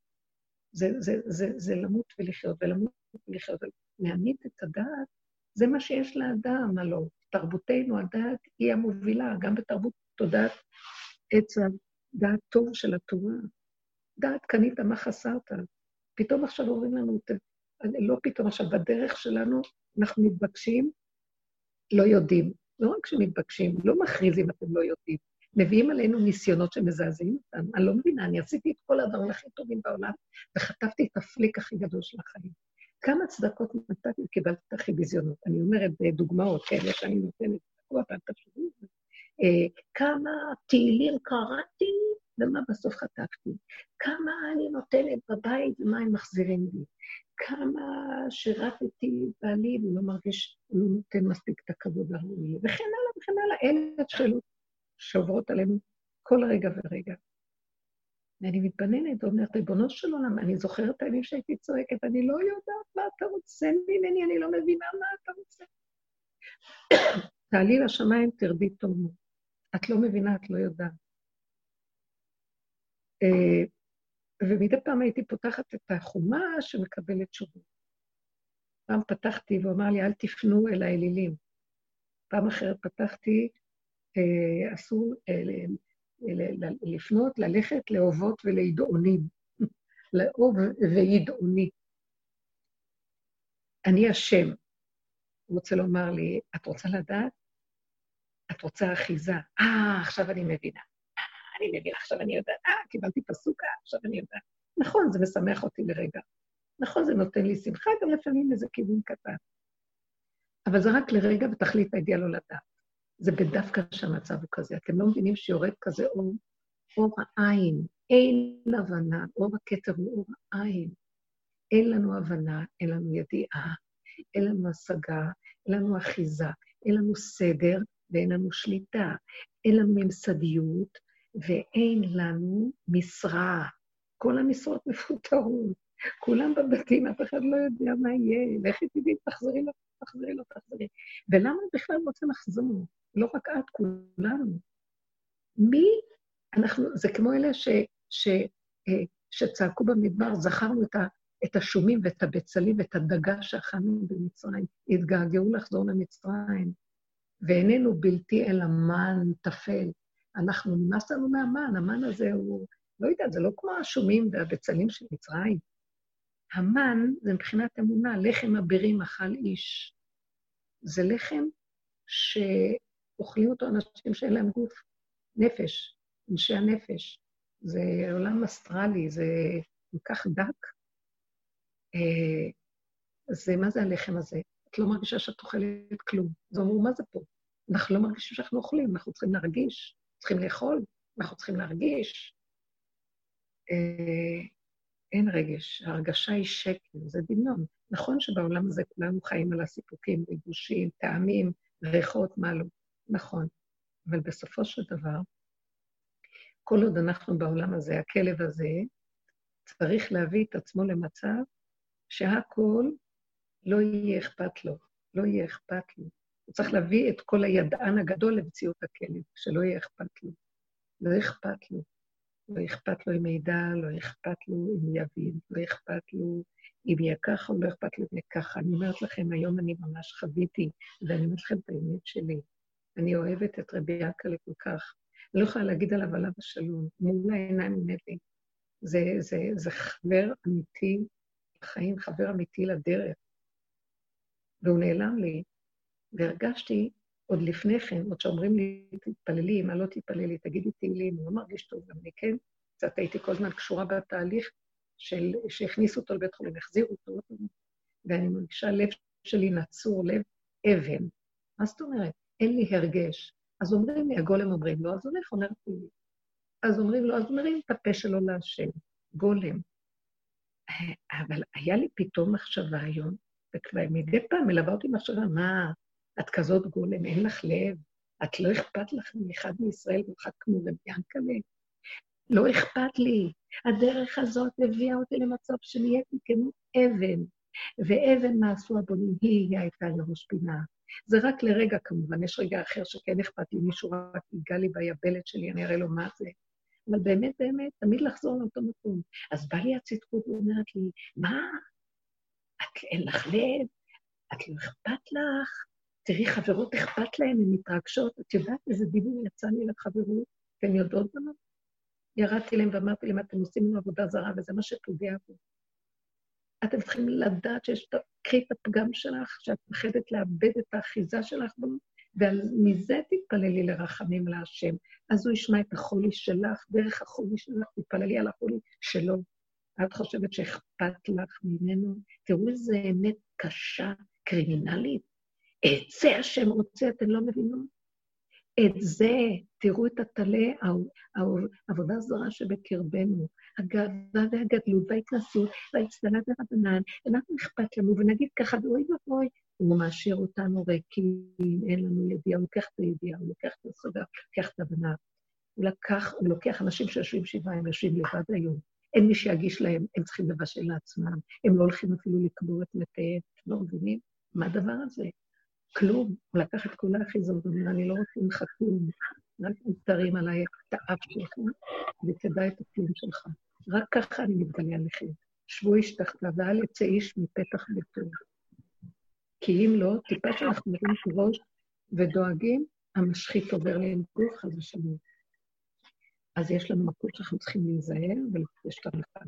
זה, זה, זה, זה למות ולחיות, ולמות ולחיות, להעמיד את הדעת, זה מה שיש לאדם, הלוא תרבותנו, הדעת היא המובילה, גם בתרבות תודעת עץ הדעת טוב של התורה. דעת קנית מה חסרת. פתאום עכשיו אומרים לנו, לא פתאום עכשיו, בדרך שלנו אנחנו מתבקשים, לא יודעים. לא רק שמתבקשים, לא מכריזים אתם לא יודעים. מביאים עלינו ניסיונות שמזעזעים אותנו. אני לא מבינה, אני עשיתי את כל הדברים הכי טובים בעולם, וחטפתי את הפליק הכי גדול של החיים. כמה צדקות נתתי וקיבלתי את הכי ביזיונות. אני אומרת דוגמאות כאלה שאני נותנת, תחשבו. כמה תהילים קראתי, ומה בסוף חטפתי. כמה אני נותנת בבית ומה הם מחזירים לי. כמה שירתתי בעלי ולא מרגיש, לא נותן מספיק את הכבוד הראוי, וכן הלאה וכן הלאה, אלף שאלות שעוברות עלינו כל רגע ורגע. ואני מתבננת ואומרת, ריבונו של עולם, אני זוכרת את הימים שהייתי צועקת, אני לא יודעת מה אתה רוצה ממני, אני לא מבינה מה אתה רוצה. תעלי לשמיים, תרדי תומו. את לא מבינה, את לא יודעת. אה, ומדי פעם הייתי פותחת את החומה שמקבלת תשובות. פעם פתחתי והוא אמר לי, אל תפנו אל האלילים. פעם אחרת פתחתי, אה, אסור אה, לפנות, ללכת לאובות ולידעונים. לאוב וידעוני. אני השם. הוא רוצה לומר לי, את רוצה לדעת? את רוצה אחיזה? אה, עכשיו אני מבינה. אני מבינה, עכשיו אני יודעת, אה, קיבלתי פסוקה, עכשיו אני יודעת. נכון, זה משמח אותי לרגע. נכון, זה נותן לי שמחה, גם לפעמים איזה כיוון קטן. אבל זה רק לרגע, ותכלית הידיעה לא לדעת. זה בדווקא שהמצב הוא כזה. אתם לא מבינים שיורד כזה אור, אור העין. אין הבנה, אור הכתר הוא אור העין. אין לנו הבנה, אין לנו ידיעה, אין לנו השגה, אין לנו אחיזה, אין לנו סדר ואין לנו שליטה, אין לנו ממסדיות ואין לנו משרה. כל המשרות מפוטרות, כולם בבתים, אף אחד לא יודע מה יהיה, לכי תדעי, תחזרי לו, תחזרי לו, תחזרי. ולמה בכלל רוצה לחזור? לא רק את, כולנו. מי, אנחנו, זה כמו אלה ש, ש, אה, שצעקו במדבר, זכרנו את, ה, את השומים ואת הבצלים ואת הדגה שאכלנו במצרים, התגעגעו לחזור למצרים, ואיננו בלתי אלא מן טפל. אנחנו, נמאס לנו מהמן, המן הזה הוא, לא יודעת, זה לא כמו השומים והבצלים של מצרים. המן זה מבחינת אמונה, לחם אבירים אכל איש. זה לחם שאוכלים אותו אנשים שאין להם גוף, נפש, אנשי הנפש. זה עולם אסטרלי, זה כל כך דק. אה, זה, מה זה הלחם הזה? את לא מרגישה שאת אוכלת כלום. אז אמרו, מה זה פה? אנחנו לא מרגישים שאנחנו אוכלים, אנחנו צריכים להרגיש. צריכים לאכול, אנחנו צריכים להרגיש. אה, אין רגש, ההרגשה היא שקר, זה דמיון. נכון שבעולם הזה כולנו חיים על הסיפוקים, ריגושים, טעמים, ריחות, מה לא. נכון. אבל בסופו של דבר, כל עוד אנחנו בעולם הזה, הכלב הזה, צריך להביא את עצמו למצב שהכול לא יהיה אכפת לו, לא יהיה אכפת לו. הוא צריך להביא את כל הידען הגדול למציאות הכלב, שלא יהיה אכפת לו. לא אכפת לו. לא אכפת לו אם ידע, לא אכפת לו אם יבין, לא אכפת לו אם יהיה ככה לא אכפת לו אם יהיה ככה. אני אומרת לכם, היום אני ממש חוויתי, ואני אומרת לכם את האמת שלי. אני אוהבת את רבי ינקלה כל כך. אני לא יכולה להגיד עליו עליו השלום, מול העיניים עומד. זה, זה, זה חבר אמיתי בחיים, חבר אמיתי לדרך. והוא נעלם לי, והרגשתי עוד לפני כן, עוד שאומרים לי, תתפללי, מה לא תתפללי, תגידי תהילים, לא מרגיש טוב, גם אני כן, קצת הייתי כל הזמן קשורה בתהליך של, שהכניסו אותו לבית חולים, החזירו אותו, ואני מרגישה לב שלי נצור, לב אבן. מה זאת אומרת? אין לי הרגש. אז אומרים לי, הגולם אומרים לו, אז הולך, אומר לי. אז אומרים לו, אז מרים את הפה שלו להשם, גולם. אבל היה לי פתאום מחשבה היום, וכבר מדי פעם מלווה אותי מחשבה, מה, את כזאת גולם, אין לך לב, את לא אכפת לך מאחד מישראל ואחד כמו רבי ינקלה? לא אכפת לי. הדרך הזאת הביאה אותי למצב שנהייתי כמו אבן, ואבן מה עשו הבונים, היא הייתה לראש פינה. זה רק לרגע כמובן, יש רגע אחר שכן אכפת לי, מישהו רק ייגע לי ביבלת שלי, אני אראה לו מה זה. אבל באמת, באמת, תמיד לחזור לאותו מקום. אז בא לי הצדקות ואומרת לי, מה? את אין לך לב? את לא אכפת לך? תראי, חברות אכפת להן, הן מתרגשות. את יודעת איזה דיבור יצא לי לחברות? אתן יודעות במה? ירדתי להם ואמרתי להם, אתם עושים לנו עבודה זרה, וזה מה שפוגע פה. אתם צריכים לדעת שיש, קחי את הפגם שלך, שאת מפחדת לאבד את האחיזה שלך בו, ומזה תתפללי לרחמים להשם. אז הוא ישמע את החולי שלך, דרך החולי שלך, תתפללי על החולי שלו. את חושבת שאכפת לך ממנו? תראו איזה אמת קשה, קרימינלית. את זה השם רוצה, אתן לא מבינות? את זה, תראו את הטלה, העבודה זרה שבקרבנו, הגאווה והגדלות וההתנסות והאצטלה ורבנן, אנחנו אכפת לנו, ונגיד ככה, ואוי ואבוי, הוא מאשר אותנו ריקים, אין לנו ידיעה, הוא לוקח את הידיעה, הוא לוקח את הסוגה, הוא לוקח את הבנה. הוא לקח, הוא לוקח אנשים שיושבים שבעה, הם יושבים לבד היום. אין מי שיגיש להם, הם צריכים לבשל לעצמם, הם לא הולכים אפילו לקבור את מתיהם, לא מבינים? מה הדבר הזה? כלום. הוא לקח את כל האחיזות, הוא אומר, אני לא רוצה ממך כלום, רק תרים עליי את האף שלך ותדע את הכלום שלך. רק ככה אני מתגלה עליכם. שבו איש תחתיו ואל יצא איש מפתח ביתו. כי אם לא, טיפה שאנחנו מרים ראש ודואגים, המשחית עובר להם גוף, חס ושלום. אז יש לנו מקום שאנחנו צריכים להיזהר ולפגש את המכאן.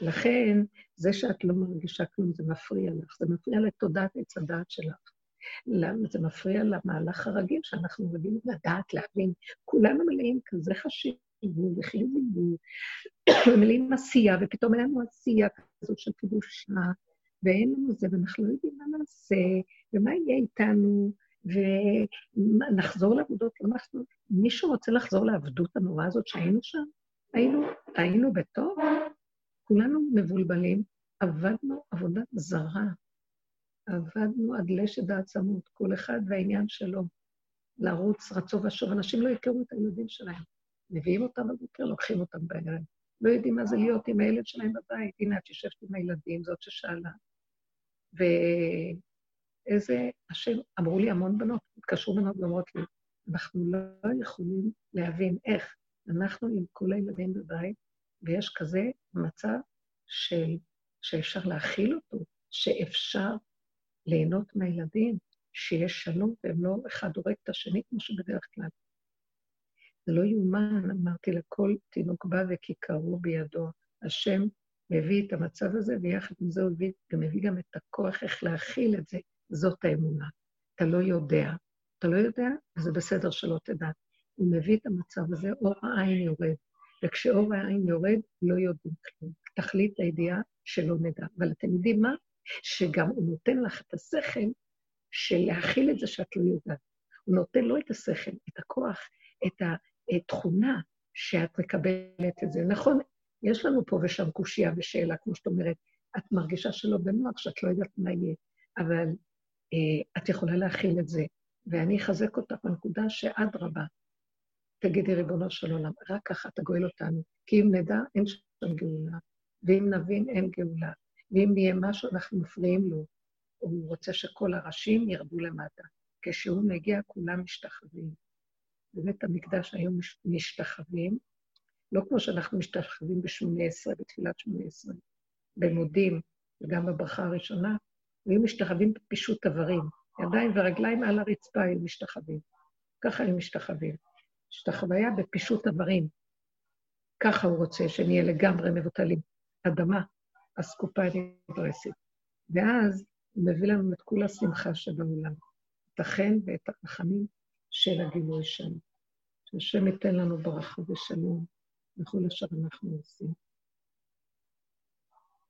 לכן, זה שאת לא מרגישה כלום, זה מפריע לך, זה מפריע לתודעת עץ הדעת שלך. למה זה מפריע למהלך הרגיל שאנחנו רגילים לדעת, להבין. כולנו מלאים כזה חשיבות וחיוביות, מלאים עשייה, ופתאום אין לנו עשייה כזאת של קדושה, ואין לנו זה, ואנחנו לא יודעים מה נעשה, ומה יהיה איתנו, ונחזור לעבודות, לא נחזור. מישהו רוצה לחזור לעבדות הנוראה הזאת שהיינו שם? היינו, היינו בטוב? כולנו מבולבלים, עבדנו עבודה זרה. עבדנו עד לשד העצמות, כל אחד והעניין שלו. לרוץ, רצו ושוב. אנשים לא יכרו את הילדים שלהם. מביאים אותם בבוקר, לוקחים אותם בעיניים. לא יודעים מה זה להיות עם הילד שלהם בבית. הנה, את יושבת עם הילדים, זאת ששאלה. ואיזה, השם, אמרו לי המון בנות, התקשרו בנות ואומרות לי, אנחנו לא יכולים להבין איך אנחנו עם כל הילדים בבית, ויש כזה מצב של, שאפשר להכיל אותו, שאפשר ליהנות מהילדים, שיש שלום והם לא אחד הורג את השני כמו שבדרך כלל. זה לא יאומן, אמרתי לכל תינוק בא וכיכרו בידו. השם מביא את המצב הזה, ויחד עם זה הוא מביא, גם מביא גם את הכוח איך להכיל את זה. זאת האמונה. אתה לא יודע. אתה לא יודע, וזה בסדר שלא תדע. הוא מביא את המצב הזה, אור העין יורד. וכשאור העין יורד, לא יודעים כלום. תכלית הידיעה שלא נדע. אבל אתם יודעים מה? שגם הוא נותן לך את השכל של להכיל את זה שאת לא יודעת. הוא נותן לא את השכל, את הכוח, את התכונה שאת מקבלת את זה. נכון, יש לנו פה ושם קושייה ושאלה, כמו שאת אומרת, את מרגישה שלא בנוח, שאת לא יודעת מה יהיה, אבל אה, את יכולה להכיל את זה. ואני אחזק אותך בנקודה שאדרבה, תגידי, ריבונו של עולם, רק ככה אתה גואל אותנו. כי אם נדע, אין שם גאולה, ואם נבין, אין גאולה. ואם יהיה משהו, אנחנו מפריעים לו. הוא רוצה שכל הראשים ירדו למטה. כשהוא מגיע, כולם משתחווים. בבית המקדש היו משתחווים, לא כמו שאנחנו משתחווים בשמונה עשרה, בתפילת שמונה עשרה, במודים, וגם בברכה הראשונה, היו משתחווים בפישוט איברים. ידיים ורגליים על הרצפה היו משתחווים. ככה היו משתחווים. השתחוויה בפישוט איברים. ככה הוא רוצה שנהיה לגמרי מבוטלים. אדמה, אסקופה נדרסת. ואז הוא מביא לנו את כול השמחה שבעולם, את החן ואת הרחמים של הגילוי שלנו. שהשם ייתן לנו ברכה ושלום בכל אשר אנחנו עושים.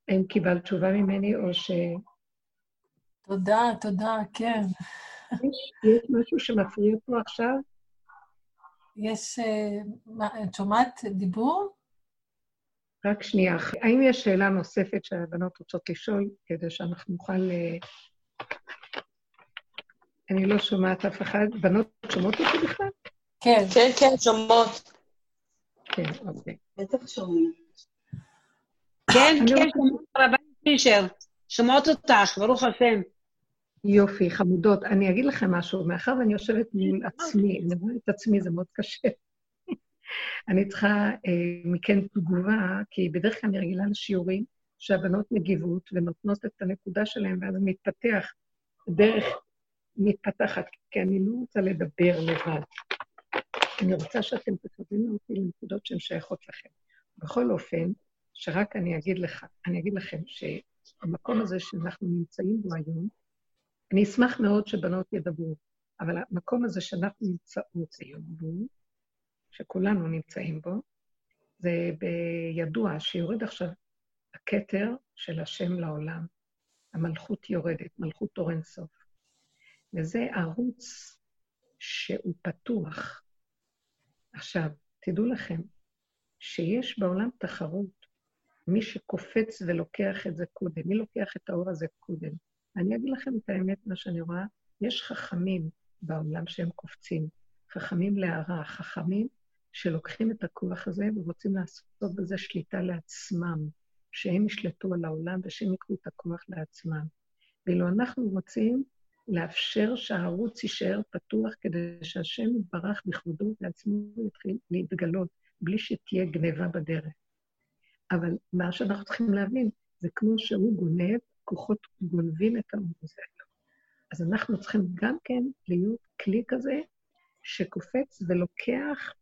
האם קיבלת תשובה ממני או ש... תודה, תודה, כן. יש, יש משהו שמפריע פה עכשיו? יש... אה, את שומעת דיבור? רק שנייה. האם יש שאלה נוספת שהבנות רוצות לשאול, כדי שאנחנו נוכל... אה, אני לא שומעת אף אחד. בנות שומעות אותי בכלל? כן. כן, כן, שומעות. כן, אוקיי. בטח שומעים. כן, כן, שומעות רבן פישר. שומעות אותך, ברוך השם. יופי, חמודות. אני אגיד לכם משהו, מאחר ואני יושבת מול עצמי, אני רואה את עצמי, זה מאוד קשה. אני צריכה אה, מכן תגובה, כי בדרך כלל אני רגילה לשיעורים שהבנות מגיבות ונותנות את הנקודה שלהן, ואז מתפתח דרך מתפתחת, כי אני לא רוצה לדבר לבד. אני רוצה שאתם תכוונו אותי לנקודות שהן שייכות לכם. בכל אופן, שרק אני אגיד לך, אני אגיד לכם שהמקום הזה שאנחנו נמצאים בו היום, אני אשמח מאוד שבנות ידברו, אבל המקום הזה שאנחנו נמצאות היום בו, שכולנו נמצאים בו, זה בידוע שיורד עכשיו הכתר של השם לעולם. המלכות יורדת, מלכות אור אינסוף. וזה ערוץ שהוא פתוח. עכשיו, תדעו לכם שיש בעולם תחרות. מי שקופץ ולוקח את זה קודם, מי לוקח את האור הזה קודם? אני אגיד לכם את האמת, מה שאני רואה, יש חכמים בעולם שהם קופצים, חכמים להערה, חכמים שלוקחים את הכוח הזה ורוצים לעשות בזה שליטה לעצמם, שהם ישלטו על העולם ושהם יקחו את הכוח לעצמם. ואילו אנחנו רוצים לאפשר שהערוץ יישאר פתוח כדי שהשם יתברך בכבודו ועצמו יתחיל להתגלות, בלי שתהיה גניבה בדרך. אבל מה שאנחנו צריכים להבין, זה כמו שהוא גונב, כוחות גונבים את הזה. אז אנחנו צריכים גם כן להיות כלי כזה שקופץ ולוקח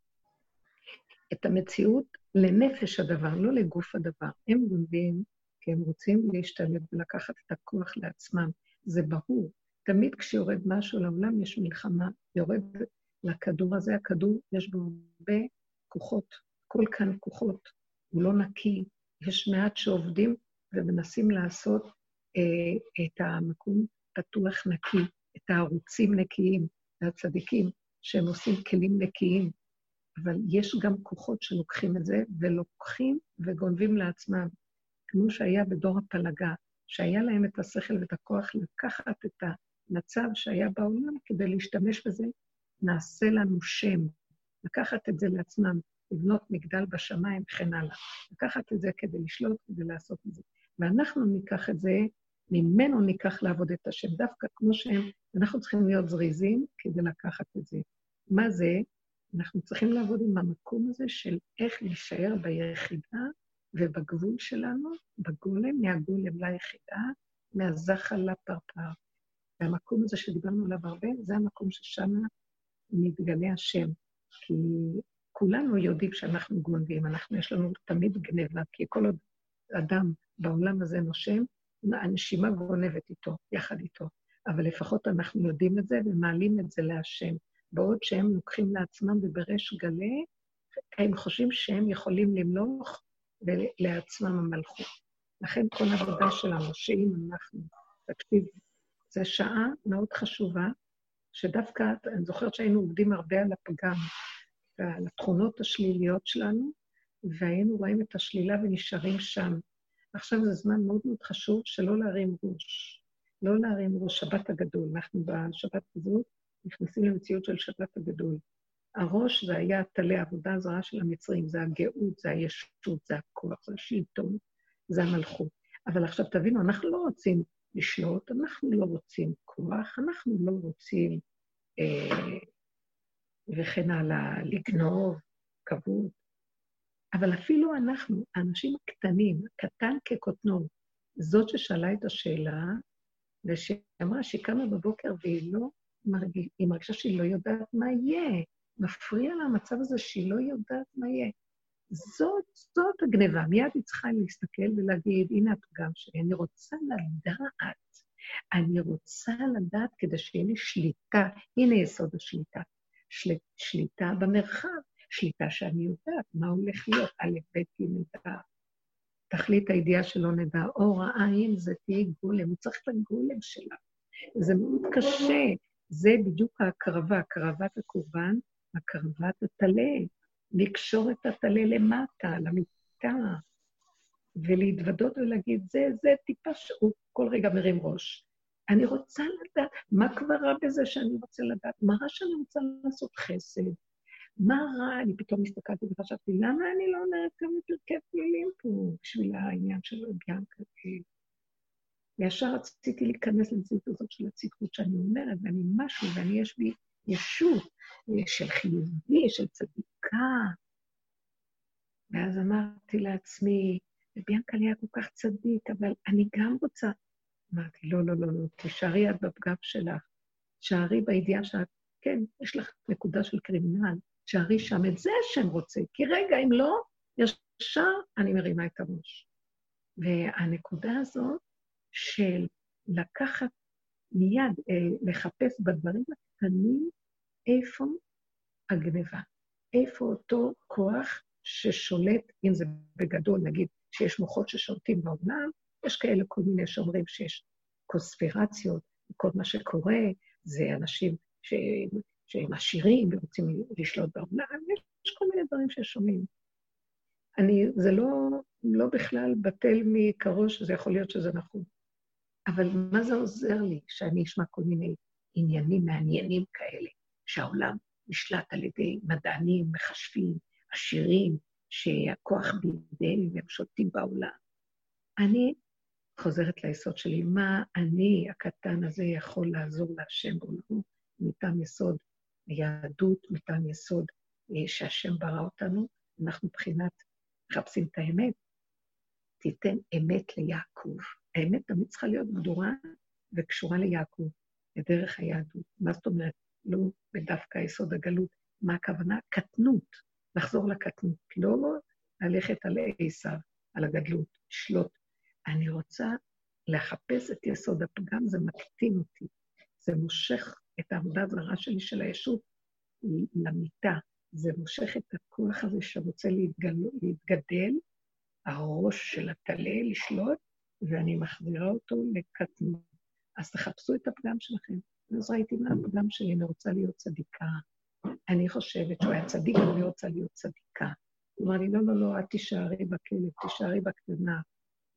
את המציאות לנפש הדבר, לא לגוף הדבר. הם גונבים כי הם רוצים להשתלב ולקחת את הכוח לעצמם. זה ברור. תמיד כשיורד משהו לעולם יש מלחמה. יורד לכדור הזה, הכדור יש בו הרבה כוחות, כל כאן כוחות. הוא לא נקי. יש מעט שעובדים ומנסים לעשות אה, את המקום פתוח נקי, את הערוצים נקיים, והצדיקים, שהם עושים כלים נקיים, אבל יש גם כוחות שלוקחים את זה, ולוקחים וגונבים לעצמם, כמו שהיה בדור הפלגה, שהיה להם את השכל ואת הכוח לקחת את המצב שהיה בעולם כדי להשתמש בזה, נעשה לנו שם, לקחת את זה לעצמם, לבנות מגדל בשמיים וכן הלאה. לקחת את זה כדי לשלוט, כדי לעשות את זה. ואנחנו ניקח את זה, ממנו ניקח לעבוד את השם, דווקא כמו שהם, אנחנו צריכים להיות זריזים כדי לקחת את זה. מה זה? אנחנו צריכים לעבוד עם המקום הזה של איך להישאר ביחידה ובגבול שלנו, בגולם, מהגולם ליחידה, מהזחל לפרפר. והמקום הזה שדיברנו עליו הרבה, זה המקום ששם מתגלה השם. כי כולנו יודעים שאנחנו גונבים, אנחנו, יש לנו תמיד גניבה, כי כל עוד אדם בעולם הזה נושם, הנשימה גונבת איתו, יחד איתו. אבל לפחות אנחנו יודעים את זה ומעלים את זה להשם. בעוד שהם לוקחים לעצמם ובריש גלי, הם חושבים שהם יכולים למלוך לעצמם המלכות. לכן כל העבודה שלנו, שאם אנחנו, תקשיב, זו שעה מאוד חשובה, שדווקא, אני זוכרת שהיינו עובדים הרבה על הפגם ועל התכונות השליליות שלנו, והיינו רואים את השלילה ונשארים שם. עכשיו זה זמן מאוד מאוד חשוב שלא להרים ראש. לא להרים ראש, שבת הגדול. אנחנו בשבת הזאת נכנסים למציאות של שבת הגדול. הראש זה היה טלה, העבודה הזרה של המצרים, זה הגאות, זה הישות, זה הכוח, זה השלטון, זה המלכות. אבל עכשיו תבינו, אנחנו לא רוצים לשלוט, אנחנו לא רוצים כוח, אנחנו לא רוצים אה, וכן הלאה, לגנוב, כבוד. אבל אפילו אנחנו, האנשים הקטנים, קטן כקוטנו, זאת ששאלה את השאלה, ושהיא אמרה שהיא קמה בבוקר והיא לא מרגיש, היא מרגישה שהיא לא יודעת מה יהיה. מפריע לה המצב הזה שהיא לא יודעת מה יהיה. זאת, זאת הגניבה. מיד היא צריכה להסתכל ולהגיד, הנה הפגם שלי, אני רוצה לדעת. אני רוצה לדעת כדי שיהיה לי שליטה. הנה יסוד השליטה. של, שליטה במרחב, שליטה שאני יודעת מה הולך להיות, א', ב', ג', ד'. תכלית הידיעה שלא נדע, אור העין זה תהיה גולם, הוא צריך את הגולם שלה. זה מאוד קשה, זה בדיוק ההקרבה, הקרבת הקורבן, הקרבת הטלה, לקשור את הטלה למטה, למיטה, ולהתוודות ולהגיד, זה, זה טיפה שהוא כל רגע מרים ראש. אני רוצה לדעת, מה כבר רע בזה שאני רוצה לדעת? מה רע שאני רוצה לעשות חסד? מה רע? אני פתאום הסתכלתי וחשבתי, למה אני לא אומרת כמה פרקי פלילים פה בשביל העניין של ביאנקה? וישר רציתי להיכנס למציאות הזאת של הצדקות שאני אומרת, ואני משהו, ואני יש בי ישות של חיובי, של צדיקה. ואז אמרתי לעצמי, ביאנקה היה כל כך צדיק, אבל אני גם רוצה... אמרתי, לא, לא, לא, לא, תישארי את בפגם שלך. תישארי בידיעה שאת, כן, יש לך נקודה של קרימינל, תישארי שם, את זה השם רוצה. כי רגע, אם לא, ישר אני מרימה את הראש. והנקודה הזאת של לקחת מיד, אה, לחפש בדברים הקטנים איפה הגניבה, איפה אותו כוח ששולט, אם זה בגדול, נגיד שיש מוחות ששולטים בעולם, יש כאלה כל מיני שאומרים שיש קונספירציות, כל מה שקורה זה אנשים ש... שהם עשירים ורוצים לשלוט בעולם, יש כל מיני דברים ששומעים. אני, זה לא, לא בכלל בטל מעיקרו שזה יכול להיות שזה נכון. אבל מה זה עוזר לי שאני אשמע כל מיני עניינים מעניינים כאלה, שהעולם נשלט על ידי מדענים, מחשבים, עשירים, שהכוח בידיהם והם שולטים בעולם. אני חוזרת ליסוד שלי, מה אני, הקטן הזה, יכול לעזור להשם בעולמו, מטעם יסוד היהדות, מטעם יסוד אה, שהשם ברא אותנו, אנחנו מבחינת מחפשים את האמת. תיתן אמת ליעקב. האמת תמיד צריכה להיות גדורה וקשורה ליעקב, לדרך היהדות. מה זאת אומרת? לא בדווקא יסוד הגלות. מה הכוונה? קטנות, לחזור לקטנות. לא ללכת על עשיו, על הגדלות, לשלוט. אני רוצה לחפש את יסוד הפגם, זה מקטין אותי. זה מושך את העבודה הזרה שלי של הישות למיטה. זה מושך את הכוח הזה שרוצה להתגל... להתגדל, הראש של הטלה, לשלוט, ואני מחזירה אותו לקטנות. אז תחפשו את הפגם שלכם. אז ראיתי מה הפגם שלי, אני רוצה להיות צדיקה. אני חושבת שהוא היה צדיק, אני רוצה להיות צדיקה. הוא אמר לי, לא, לא, לא, את תישארי בכלב, תישארי בקטנה,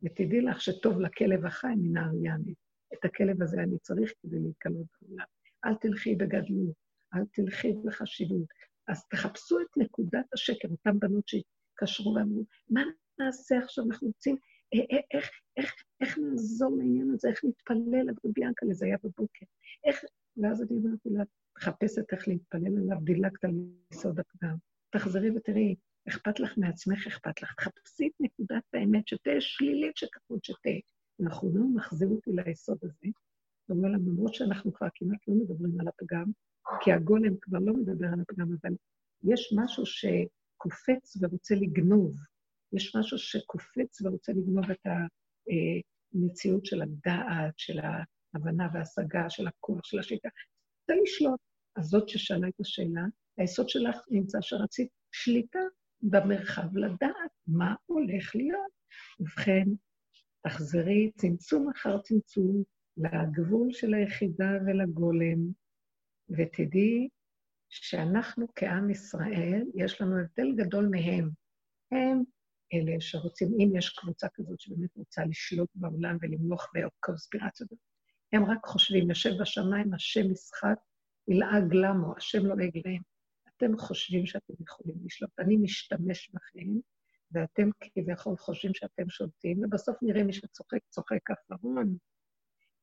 ותדעי לך שטוב לכלב החי מן האריאני. את הכלב הזה אני צריך כדי להתקלות בעולם. אל תלכי בגדלות, אל תלכי בחשיבות. אז תחפשו את נקודת השקר, אותן בנות שהתקשרו ואמרו, מה נעשה עכשיו? אנחנו רוצים איך, איך, איך, נעזור לעניין הזה, איך נתפלל עד רבי ינקלה, זה היה בבוקר. איך, ואז אני אמרתי לה, מחפשת איך להתפלל עליו, דילגת על יסוד הפגם. תחזרי ותראי, אכפת לך מעצמך, אכפת לך. תחפשי את נקודת האמת, שתהיה שלילית שכחו שתהיה. אנחנו לא מחזיר אותי ליסוד הזה. זאת אומרת, למרות שאנחנו כבר כמעט לא מדברים על הפגם, כי הגולם כבר לא מדבר על הפגם, אבל יש משהו שקופץ ורוצה לגנוב. יש משהו שקופץ ורוצה לגנוב את המציאות של הדעת, של ההבנה וההשגה, של הכוח, של השיטה. רוצה לשלוט. אז זאת ששאלה את השאלה, היסוד שלך נמצא שרצית שליטה במרחב לדעת מה הולך להיות. ובכן, תחזרי צמצום אחר צמצום לגבול של היחידה ולגולם, ותדעי שאנחנו כעם ישראל, יש לנו הבדל גדול מהם. הם אלה שרוצים, אם יש קבוצה כזאת שבאמת רוצה לשלוט בעולם ולמלוך בקונספירציות, הם רק חושבים, יושב בשמיים, השם משחק, ילעג למו, השם לא לועג להם. אתם חושבים שאתם יכולים לשלוט, אני משתמש בכם, ואתם כביכול חושבים שאתם שולטים, ובסוף נראה מי שצוחק, צוחק אחרון.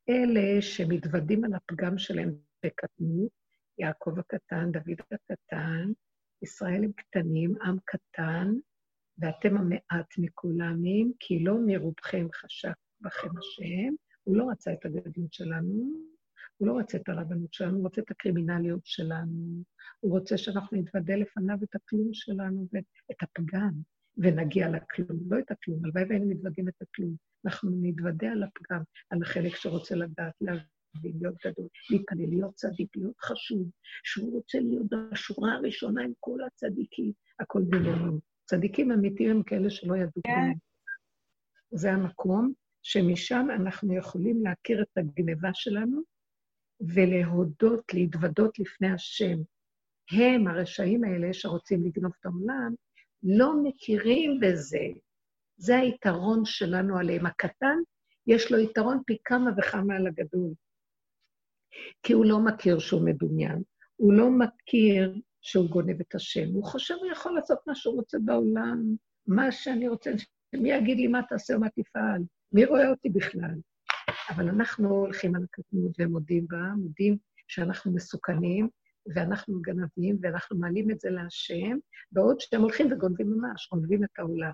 אלה שמתוודים על הפגם שלהם בקטנות, יעקב הקטן, דוד הקטן, ישראל הם קטנים, עם קטן, ואתם המעט מכולמים, כי לא מרובכם חשק בכם השם. הוא לא רצה את הגדלות שלנו, הוא לא רוצה את הרבנות שלנו, הוא רוצה את הקרימינליות שלנו, הוא רוצה שאנחנו נתוודה לפניו את הכלום שלנו ואת הפגם. ונגיע לכלום. לא את הכלום, הלוואי והיינו מתוודים את הכלום. אנחנו נתוודה על הפגם, על החלק שרוצה לדעת, להבין, להיות גדול, להתפלל, להיות צדיק, להיות חשוב, שהוא רוצה להיות בשורה הראשונה עם כל הצדיקים, הכל דמיוני. צדיקים אמיתיים הם כאלה שלא ידעו כן. כלום. זה המקום שמשם אנחנו יכולים להכיר את הגניבה שלנו ולהודות, להתוודות לפני השם. הם, הרשעים האלה שרוצים לגנוב את העולם, לא מכירים בזה. זה היתרון שלנו עליהם. הקטן, יש לו יתרון פי כמה וכמה על הגדול. כי הוא לא מכיר שהוא מדומיין, הוא לא מכיר שהוא גונב את השם, הוא חושב הוא יכול לעשות מה שהוא רוצה בעולם, מה שאני רוצה, מי יגיד לי מה תעשה ומה תפעל, מי רואה אותי בכלל? אבל אנחנו הולכים על הקטנות ומודים בה, מודים שאנחנו מסוכנים, ואנחנו גנבים, ואנחנו מעלים את זה להשם, בעוד שהם הולכים וגונבים ממש, גונבים את העולם.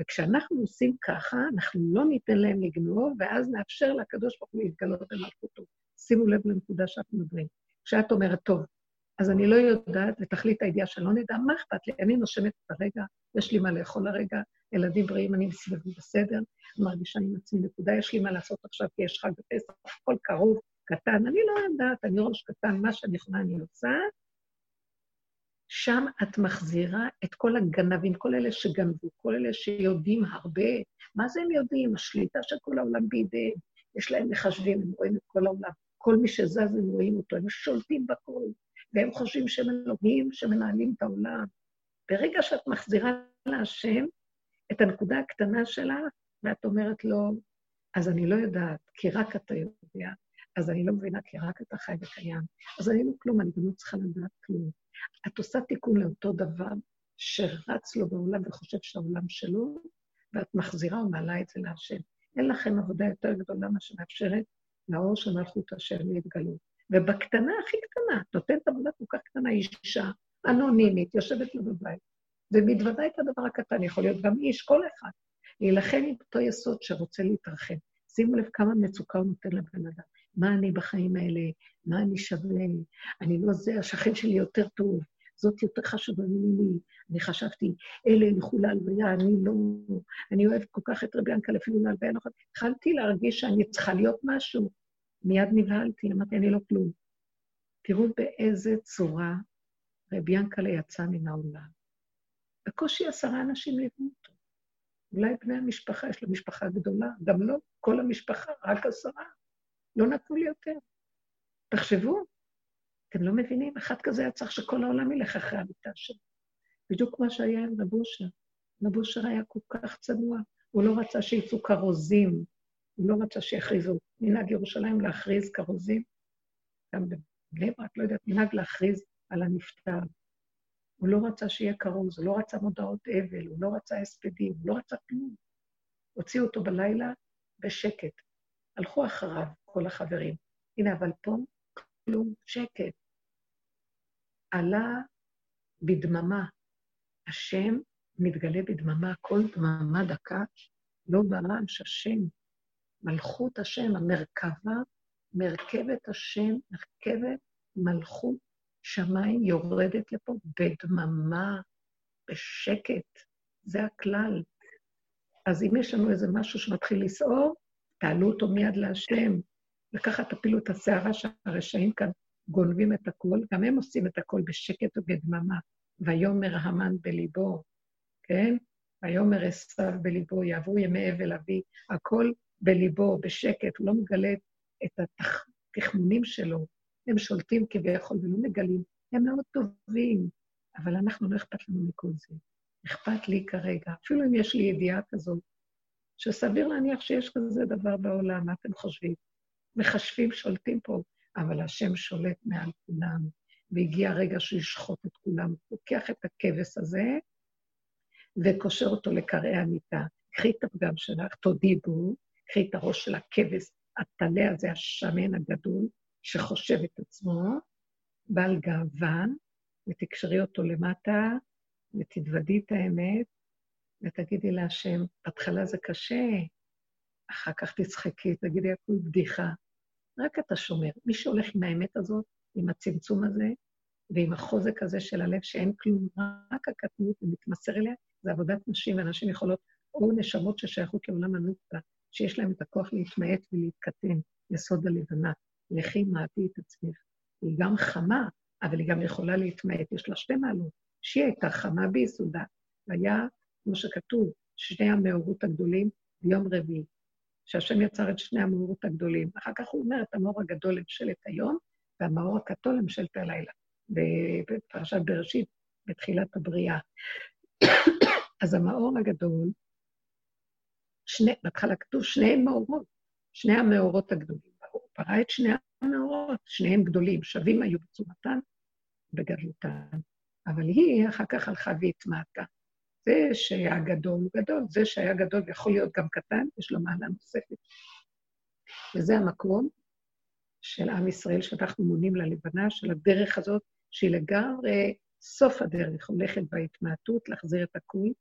וכשאנחנו עושים ככה, אנחנו לא ניתן להם לגנוב, ואז נאפשר לקדוש ברוך הוא להתגלות במלכותו. שימו לב לנקודה שאת מדברים. כשאת אומרת, טוב, אז אני לא יודעת, ותכלית הידיעה שלא נדע, מה אכפת לי? אני נושמת את הרגע, יש לי מה לאכול הרגע, ילדים בריאים, אני מסביבי בסדר, מרגישה עם עצמי נקודה, יש לי מה לעשות עכשיו, כי יש חג בפסח, הכל קרוב, קטן, אני לא יודעת, אני ראש קטן, מה שאני יכולה אני עושה. שם את מחזירה את כל הגנבים, כל אלה שגנבו, כל אלה שיודעים הרבה. מה זה הם יודעים? השליטה של כל העולם בידיהם. יש להם מחשבים, הם רואים את כל העולם. כל מי שזז, הם רואים אותו, הם שולטים בכל. והם חושבים שהם אלוהים שמנהלים את העולם. ברגע שאת מחזירה להשם את הנקודה הקטנה שלה, ואת אומרת לו, אז אני לא יודעת, כי רק אתה יודע, אז אני לא מבינה, כי רק אתה חי וקיים. אז אני לא כלום, אני גם לא צריכה לדעת כלום. את עושה תיקון לאותו דבר שרץ לו בעולם וחושב שהעולם שלו, ואת מחזירה ומעלה את זה להשם. אין לכם עבודה יותר גדולה מה שמאפשרת לאור של מלכות השם להתגלות. ובקטנה הכי קטנה, נותנת עבודה כל כך קטנה, אישה אנונימית, יושבת לו בבית, ומתוודה את הדבר הקטן, יכול להיות גם איש, כל אחד, להילחם עם אותו יסוד שרוצה להתרחב. שימו לב כמה מצוקה הוא נותן לבן אדם. מה אני בחיים האלה? מה אני שווה? אני לא זה, השכן שלי יותר טוב, זאת יותר חשובה ממני. אני חשבתי, אלה ילכו להלוויה, אני לא... אני אוהבת כל כך את רבי ינקל, אפילו להלוויה לא התחלתי להרגיש שאני צריכה להיות משהו. מיד נבהלתי, אמרתי, אני לא כלום. תראו באיזה צורה רבי ינקלה יצא מן העולם. בקושי עשרה אנשים ליוו אותו. אולי בני המשפחה, יש לו משפחה גדולה, גם לא כל המשפחה, רק עשרה. לא נתנו לי יותר. תחשבו, אתם לא מבינים? אחד כזה היה צריך שכל העולם ילך אחרי המיטה שלו. בדיוק כמו שהיה עם. רב אושר היה כל כך צנוע, הוא לא רצה שיצאו כרוזים, הוא לא רצה שיכריזו. מנהג ירושלים להכריז כרוזים, גם בבני ברק, לא יודעת, מנהג להכריז על הנפטר. הוא לא רצה שיהיה כרוז, הוא לא רצה מודעות אבל, הוא לא רצה הספדים, הוא לא רצה כלום. הוציאו אותו בלילה בשקט. הלכו אחריו כל החברים. הנה, אבל פה כלום, שקט. עלה בדממה. השם מתגלה בדממה, כל דממה דקה, לא ברעש השם. מלכות השם, המרכבה, מרכבת השם, מרכבת מלכות שמיים יורדת לפה בדממה, בשקט. זה הכלל. אז אם יש לנו איזה משהו שמתחיל לסעור, תעלו אותו מיד להשם. וככה תפילו את הסערה שהרשעים כאן גונבים את הכול, גם הם עושים את הכול בשקט ובדממה. ויאמר המן בליבו, כן? ויאמר עשיו בליבו, יעברו ימי אבל אבי, הכל בליבו, בשקט, הוא לא מגלה את התחמונים שלו. הם שולטים כביכול ולא מגלים, הם מאוד טובים, אבל אנחנו, לא אכפת לנו מכל זה. אכפת לי כרגע, אפילו אם יש לי ידיעה כזאת, שסביר להניח שיש כזה דבר בעולם, מה אתם חושבים? מחשבים שולטים פה, אבל השם שולט מעל כולם, והגיע הרגע שהוא ישחוט את כולם. לוקח את הכבש הזה וקושר אותו לקרעי המיטה. קחי את הפגם שלך, תודי בו, קחי את הראש של הכבש, הטלה הזה, השמן הגדול, שחושב את עצמו, בעל גאוון, ותקשרי אותו למטה, ותתוודי את האמת, ותגידי להשם, בהתחלה זה קשה, אחר כך תצחקי, תגידי, הכול בדיחה. רק אתה שומר. מי שהולך עם האמת הזאת, עם הצמצום הזה, ועם החוזק הזה של הלב שאין כלום, רק הקטנות, ומתמסר אליה, זה עבודת נשים, ונשים יכולות, או נשמות ששייכות לעולם הנוקבה, שיש להן את הכוח להתמעט ולהתקטן, יסוד הלבנה. לכי מעטי את עצמך. היא גם חמה, אבל היא גם יכולה להתמעט. יש לה שתי מעלות. שהיא הייתה חמה ביסודה, והיה, כמו שכתוב, שני המאורות הגדולים ביום רביעי. שהשם יצר את שני המאורות הגדולים. אחר כך הוא אומר את המאור הגדול לממשלת היום, והמאור הכתול לממשלת הלילה. בפרשת בראשית, בתחילת הבריאה. אז המאור הגדול, שני, בהתחלה כתוב שני מאורות, שני המאורות הגדולים. הוא ברא את שני המאורות, שניהם גדולים, שווים היו בצורתם, בגדלותם. אבל היא אחר כך הלכה והתמעטה. זה שהיה גדול הוא גדול, זה שהיה גדול יכול להיות גם קטן, יש לו מעלה נוספת. וזה המקום של עם ישראל שאנחנו מונים ללבנה, של הדרך הזאת, שהיא לגמרי סוף הדרך, הולכת בהתמעטות, להחזיר את הכול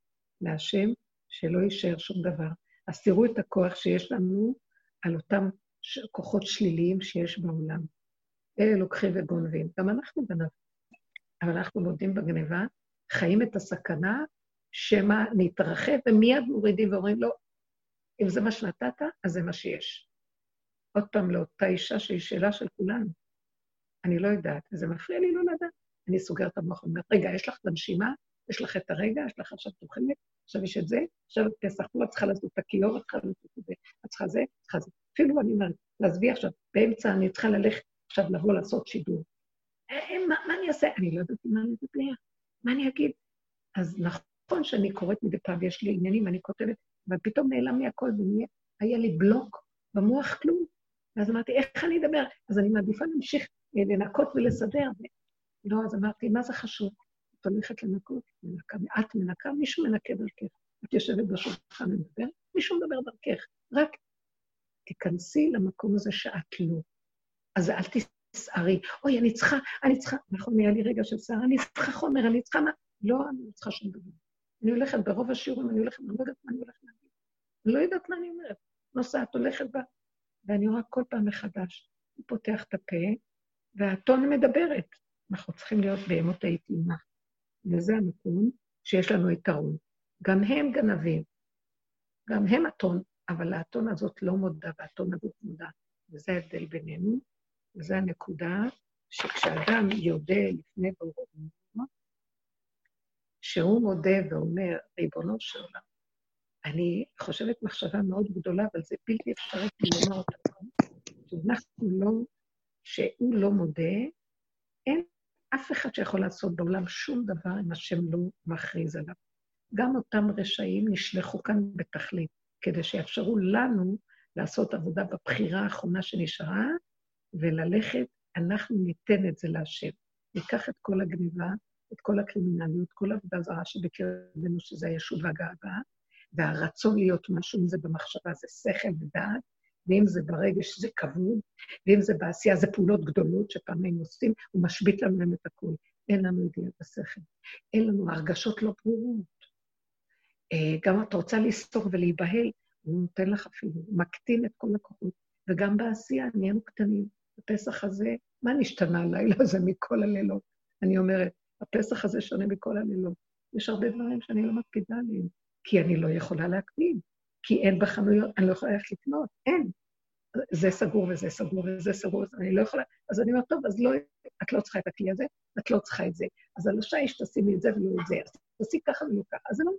להשם, שלא יישאר שום דבר. אז תראו את הכוח שיש לנו על אותם כוחות שליליים שיש בעולם. אלה לוקחים וגונבים. גם אנחנו גנבים. אבל אנחנו מודים בגניבה, חיים את הסכנה, שמא נתרחב, ומיד מורידים ואומרים לא, אם זה מה שנתת, אז זה מה שיש. עוד פעם לאותה אישה שהיא שאלה של כולנו. אני לא יודעת, וזה מפריע לי לא לדעת. אני סוגרת את המוח ואומרת, רגע, יש לך את הנשימה, יש לך את הרגע, יש לך עכשיו תוכנית, עכשיו יש את זה, עכשיו את פסח, פה צריכה לעשות את הכיור, את צריכה לעשות את זה, את צריכה זה, את צריכה זה. אפילו אני אומרת, לעזבי עכשיו, באמצע אני צריכה ללכת עכשיו לבוא לעשות שידור. אה, אה, מה, מה אני אעשה? אני לא יודעת מה אני אדבר, מה אני אגיד? אז נכון שאני קוראת מדי פעם, יש לי עניינים, אני כותבת, אבל פתאום נעלם לי הכל, והיה לי בלוק במוח כלום. ואז אמרתי, איך אני אדבר? אז אני מעדיפה להמשיך אה, לנקות ולסדר. לא, אז אמרתי, מה זה חשוב? את הולכת לנקות, מנקה, את מנקה, מישהו מנקה דרכך. את יושבת בשולחן ומדבר, מישהו מדבר דרכך. רק תיכנסי למקום הזה שאת לא. אז אל תסערי, אוי, אני צריכה, אני צריכה, נכון, היה לי רגע של שערה, אני צריכה חומר, אני צריכה מה? לא, אני לא צריכה שום דבר. אני הולכת ברוב השיעורים, אני הולכת, אני לא יודעת מה אני הולכת להגיד. אני לא יודעת מה אני אומרת. נוסעת, הולכת בה, ואני רואה כל פעם מחדש. הוא פותח את הפה, והטון מדברת. אנחנו צריכים להיות בהמות האיטומה. וזה המקום שיש לנו יתרון. גם הם גנבים, גם הם הטון, אבל האתון הזאת לא מודה, והאתון הזאת מודה. וזה ההבדל בינינו, וזו הנקודה שכשאדם יודה לפני ברור, שהוא מודה ואומר, ריבונו של עולם, אני חושבת מחשבה מאוד גדולה, אבל זה בלתי אפשרי לומר אותה שאנחנו לא, שהוא לא מודה, אין אף אחד שיכול לעשות בעולם שום דבר אם השם לא מכריז עליו. גם אותם רשעים נשלחו כאן בתכלית, כדי שיאפשרו לנו לעשות עבודה בבחירה האחרונה שנשארה, וללכת, אנחנו ניתן את זה להשם. ניקח את כל הגניבה, את כל הקרימינליות, כל העבודה זרה שבקרבנו, שזה הישות והגאווה, והרצון להיות משהו, אם זה במחשבה זה שכל ודעת, ואם זה ברגש זה כבוד, ואם זה בעשייה זה פעולות גדולות שפעם היינו עושים, הוא משבית לנו להם את הכול. אין לנו ידיעה בשכל. אין לנו הרגשות לא ברורות. אה, גם את רוצה לסתור ולהיבהל, הוא נותן לך אפילו, מקטין את כל הכוחות. וגם בעשייה נהיינו קטנים. הפסח הזה, מה נשתנה הלילה הזה מכל הלילות? אני אומרת, הפסח הזה שונה מכל הלילות. יש הרבה דברים שאני לא מקפידה עליהם, כי אני לא יכולה להקפיד, כי אין בחנויות, אני לא יכולה ללכת לקנות, אין. זה סגור וזה סגור וזה סגור, אני לא יכולה, אז אני אומרת, טוב, אז לא, את לא צריכה את הכלי הזה, את לא צריכה את זה. אז על השיש תשימי את זה ולא את זה, אז תעשי ככה ולא ככה. אז אני,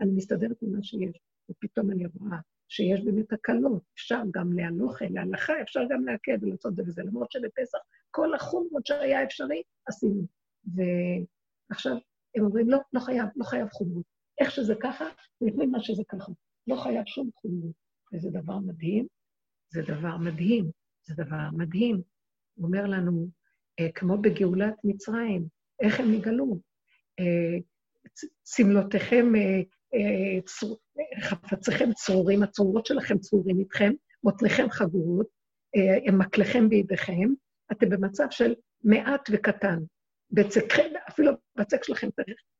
אני מסתדרת עם מה שיש, ופתאום אני רואה שיש באמת הקלות, אפשר גם להלוכה, להלכה, אפשר גם להקל ולעשות זה וזה, למרות שבפסח כל החומרות שהיה אפשרי, עשינו. ועכשיו הם אומרים, לא, לא חייב, לא חייב חומרות. איך שזה ככה, לפני מה שזה ככה. לא חייב שום חומרות. וזה דבר מדהים, זה דבר מדהים, זה דבר מדהים. הוא אומר לנו, אה, כמו בגאולת מצרים, איך הם נגלו? אה, צמלותיכם, אה, אה, חפציכם צרורים, הצרורות שלכם צרורים איתכם, מותניכם חגורות, מקלכם בידיכם, אתם במצב של מעט וקטן. בצקכם, אפילו בצק שלכם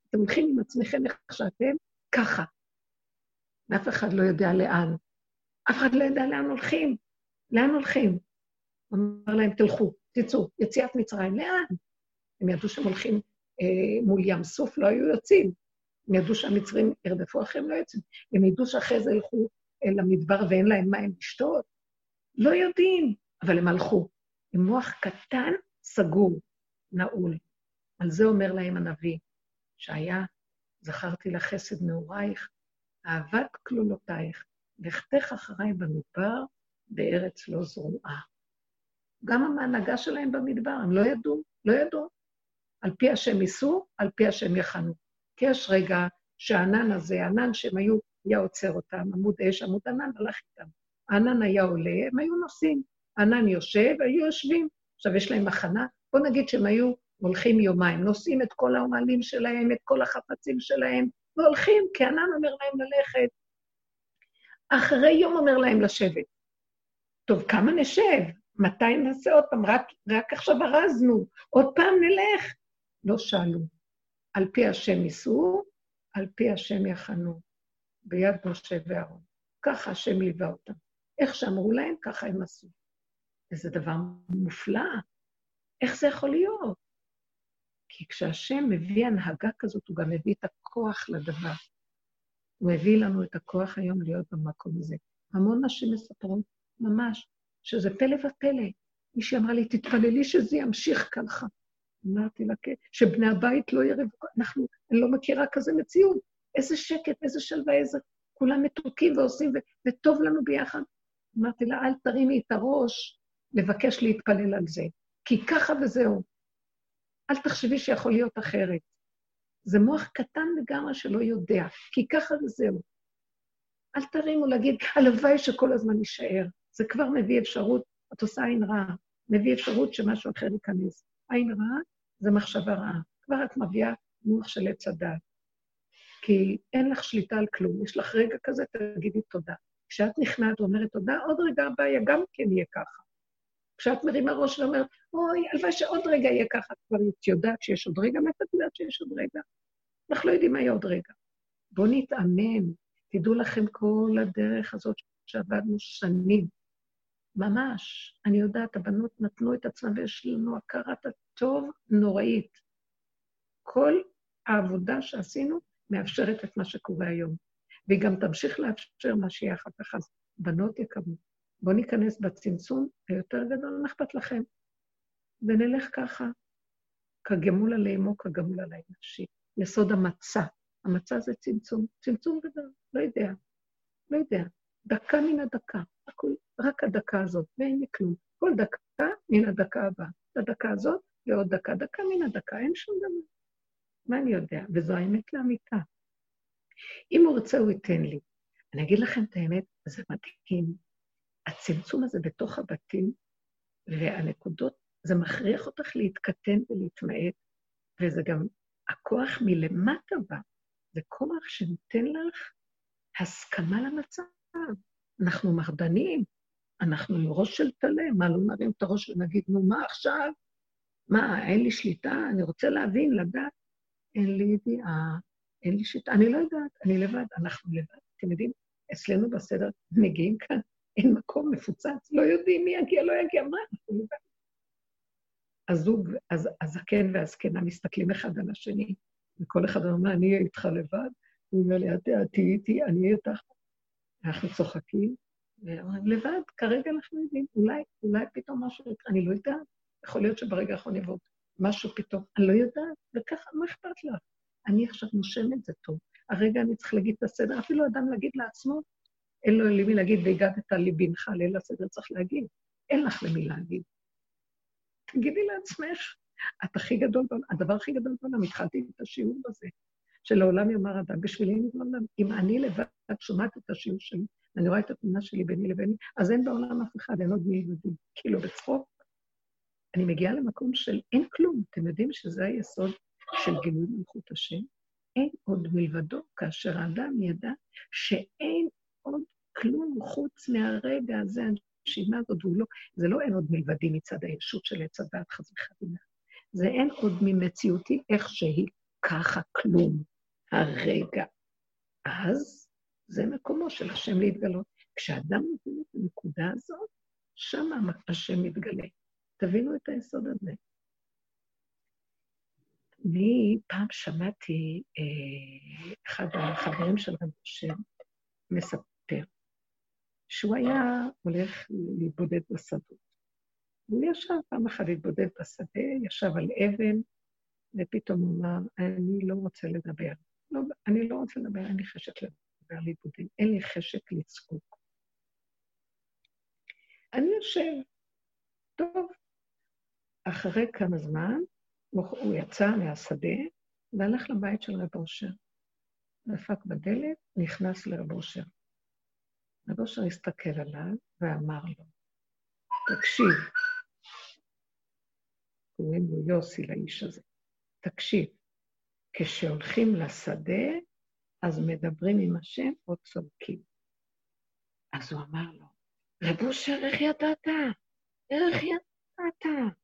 אתם הולכים עם עצמכם איך שאתם, ככה. ואף אחד לא יודע לאן. אף אחד לא יודע לאן הולכים. לאן הולכים? אמר להם, תלכו, תצאו, יציאת מצרים, לאן? הם ידעו שהם הולכים אה, מול ים סוף, לא היו יוצאים. הם ידעו שהמצרים ירדפו אחריהם, לא יוצאים. הם ידעו שאחרי זה ילכו אל המדבר ואין להם מים לשתות. לא יודעים, אבל הם הלכו. עם מוח קטן, סגור, נעול. על זה אומר להם הנביא, שהיה, זכרתי לך חסד נעורייך, אהבת כלולותייך, לכתך אחריי במדבר, בארץ לא זרועה. גם ההנהגה שלהם במדבר, הם לא ידעו, לא ידעו. על פי השם ייסעו, על פי השם יחנו. כי יש רגע שהענן הזה, הענן שהם היו, היה עוצר אותם, עמוד אש, עמוד ענן, הלך איתם. הענן היה עולה, הם היו נוסעים. הענן יושב, היו יושבים. עכשיו, יש להם הכנה. בוא נגיד שהם היו הולכים יומיים, נושאים את כל האומנים שלהם, את כל החפצים שלהם, והולכים, כי ענן אומר להם ללכת. אחרי יום אומר להם לשבת. טוב, כמה נשב? מתי נעשה עוד פעם? רק, רק עכשיו ארזנו, עוד פעם נלך. לא שאלו. על פי השם ייסעו, על פי השם יחנו. ביד משה ואהרון. ככה השם ליווה אותם. איך שאמרו להם, ככה הם עשו. וזה דבר מופלא. איך זה יכול להיות? כי כשהשם מביא הנהגה כזאת, הוא גם מביא את הכוח לדבר. הוא הביא לנו את הכוח היום להיות במקום הזה. המון נשים מספרות, ממש, שזה פלא ופלא. מישהי אמרה לי, תתפללי שזה ימשיך ככה. אמרתי לה, כן, שבני הבית לא ירבו, אנחנו, אני לא מכירה כזה מציאות. איזה שקט, איזה שלווה, איזה... כולם מתוקים ועושים, ו... וטוב לנו ביחד. אמרתי לה, אל תרימי את הראש לבקש להתפלל על זה, כי ככה וזהו. אל תחשבי שיכול להיות אחרת. זה מוח קטן לגמרי שלא יודע, כי ככה וזהו. אל תרימו להגיד, הלוואי שכל הזמן יישאר. זה כבר מביא אפשרות, את עושה עין רעה, מביא אפשרות שמשהו אחר ייכנס. עין רעה זה מחשבה רעה. כבר את מביאה מוח של עץ הדעת. כי אין לך שליטה על כלום, יש לך רגע כזה, תגידי תודה. כשאת נכנעת ואומרת תודה, עוד רגע הבא גם כן יהיה ככה. כשאת מרימה ראש ואומרת, אוי, הלוואי שעוד רגע יהיה ככה, כבר את יודעת שיש עוד רגע, מאיפה את יודעת שיש עוד רגע? אנחנו לא יודעים מה יהיה עוד רגע. בואו נתאמן, תדעו לכם כל הדרך הזאת שעבדנו שנים. ממש. אני יודעת, הבנות נתנו את עצמם ויש לנו הכרת הטוב נוראית. כל העבודה שעשינו מאפשרת את מה שקורה היום. והיא גם תמשיך לאפשר מה שיהיה אחר כך. אז בנות יקרות, בואו ניכנס בצמצום היותר גדול, מה אכפת לכם? ונלך ככה, כגמול עלי אמו, כגמול עלי נפשי. יסוד המצה. המצה זה צמצום, צמצום גדול, לא יודע, לא יודע. דקה מן הדקה, הכול, רק הדקה הזאת, ואין לי כלום. כל דקה מן הדקה הבאה. הדקה הזאת ועוד דקה, דקה מן הדקה, אין שום דבר. מה אני יודע? וזו האמת לאמיתה. אם הוא רוצה, הוא ייתן לי. אני אגיד לכם את האמת, זה מדהים. הצמצום הזה בתוך הבתים והנקודות, זה מכריח אותך להתקטן ולהתמעט, וזה גם הכוח מלמטה בא. זה כוח שנותן לך הסכמה למצב. אנחנו מרדנים, אנחנו עם ראש של טלה, מה, לא נרים את הראש ונגיד, נו, מה עכשיו? מה, אין לי שליטה? אני רוצה להבין, לדעת. אין לי ידיעה, אין לי שליטה, אני לא יודעת, אני לבד, אנחנו לבד. אתם יודעים, אצלנו בסדר, מגיעים כאן, אין מקום מפוצץ, לא יודעים מי יגיע, לא יגיע, מה, אנחנו. הזוג, אז הזקן והזקנה מסתכלים אחד על השני, וכל אחד אומר, אני אהיה איתך לבד, הוא אומר לי, את תהיי איתי, אני אהיה איתך. אנחנו צוחקים, ואומרים, לבד, כרגע אנחנו יודעים, אולי, אולי פתאום משהו יקרה, אני לא יודעת, יכול להיות שברגע האחרון יבוא משהו פתאום, אני לא יודעת, וככה, מה אכפת לך? אני עכשיו נושמת, זה טוב. הרגע אני צריך להגיד את הסדר, אפילו אדם להגיד לעצמו, אין לו למי להגיד, והגדת לבנך, ליל הסדר צריך להגיד. אין לך למי להגיד. תגידי לעצמך, את הכי גדול הדבר הכי גדול בעולם, התחלתי את השיעור בזה, שלעולם יאמר אדם, בשבילי אין בעולם. אם אני לבד שומעת את השיעור שלי, ואני רואה את התמונה שלי ביני לביני, אז אין בעולם אף אחד, אין עוד מי ילדים. כאילו, בצחוק, אני מגיעה למקום של אין כלום. אתם יודעים שזה היסוד של גילוי מלכות השם? אין עוד מלבדו, כאשר האדם ידע שאין עוד כלום חוץ מהרגע הזה, הנשימה הזאת, לא, זה לא אין עוד מלבדי מצד הישות של עץ הדת, חס וחלילה. זה אין עוד ממציאותי איך שהיא, ככה כלום, הרגע. אז זה מקומו של השם להתגלות. כשאדם מבין את הנקודה הזאת, שם השם מתגלה. תבינו את היסוד הזה. אני פעם שמעתי אה, אחד החברים של רב השם מספר שהוא היה הולך להתבודד בשדות. הוא ישב פעם אחת להתבודד בשדה, ישב על אבן, ופתאום הוא אמר, אני לא רוצה לדבר. לא, אני לא רוצה לדבר, אין לי חשק לדבר להתבודד, אין לי חשק לצעוק. אני יושב, טוב. אחרי כמה זמן, הוא יצא מהשדה והלך לבית של רב אושר. דפק בדלת, נכנס לרב אושר. רב אושר הסתכל עליו ואמר לו, תקשיב, קוראים לו יוסי לאיש הזה, תקשיב, כשהולכים לשדה, אז מדברים עם השם או צורקים. אז הוא אמר לו, רב אושר, איך ידעת? איך ידעת?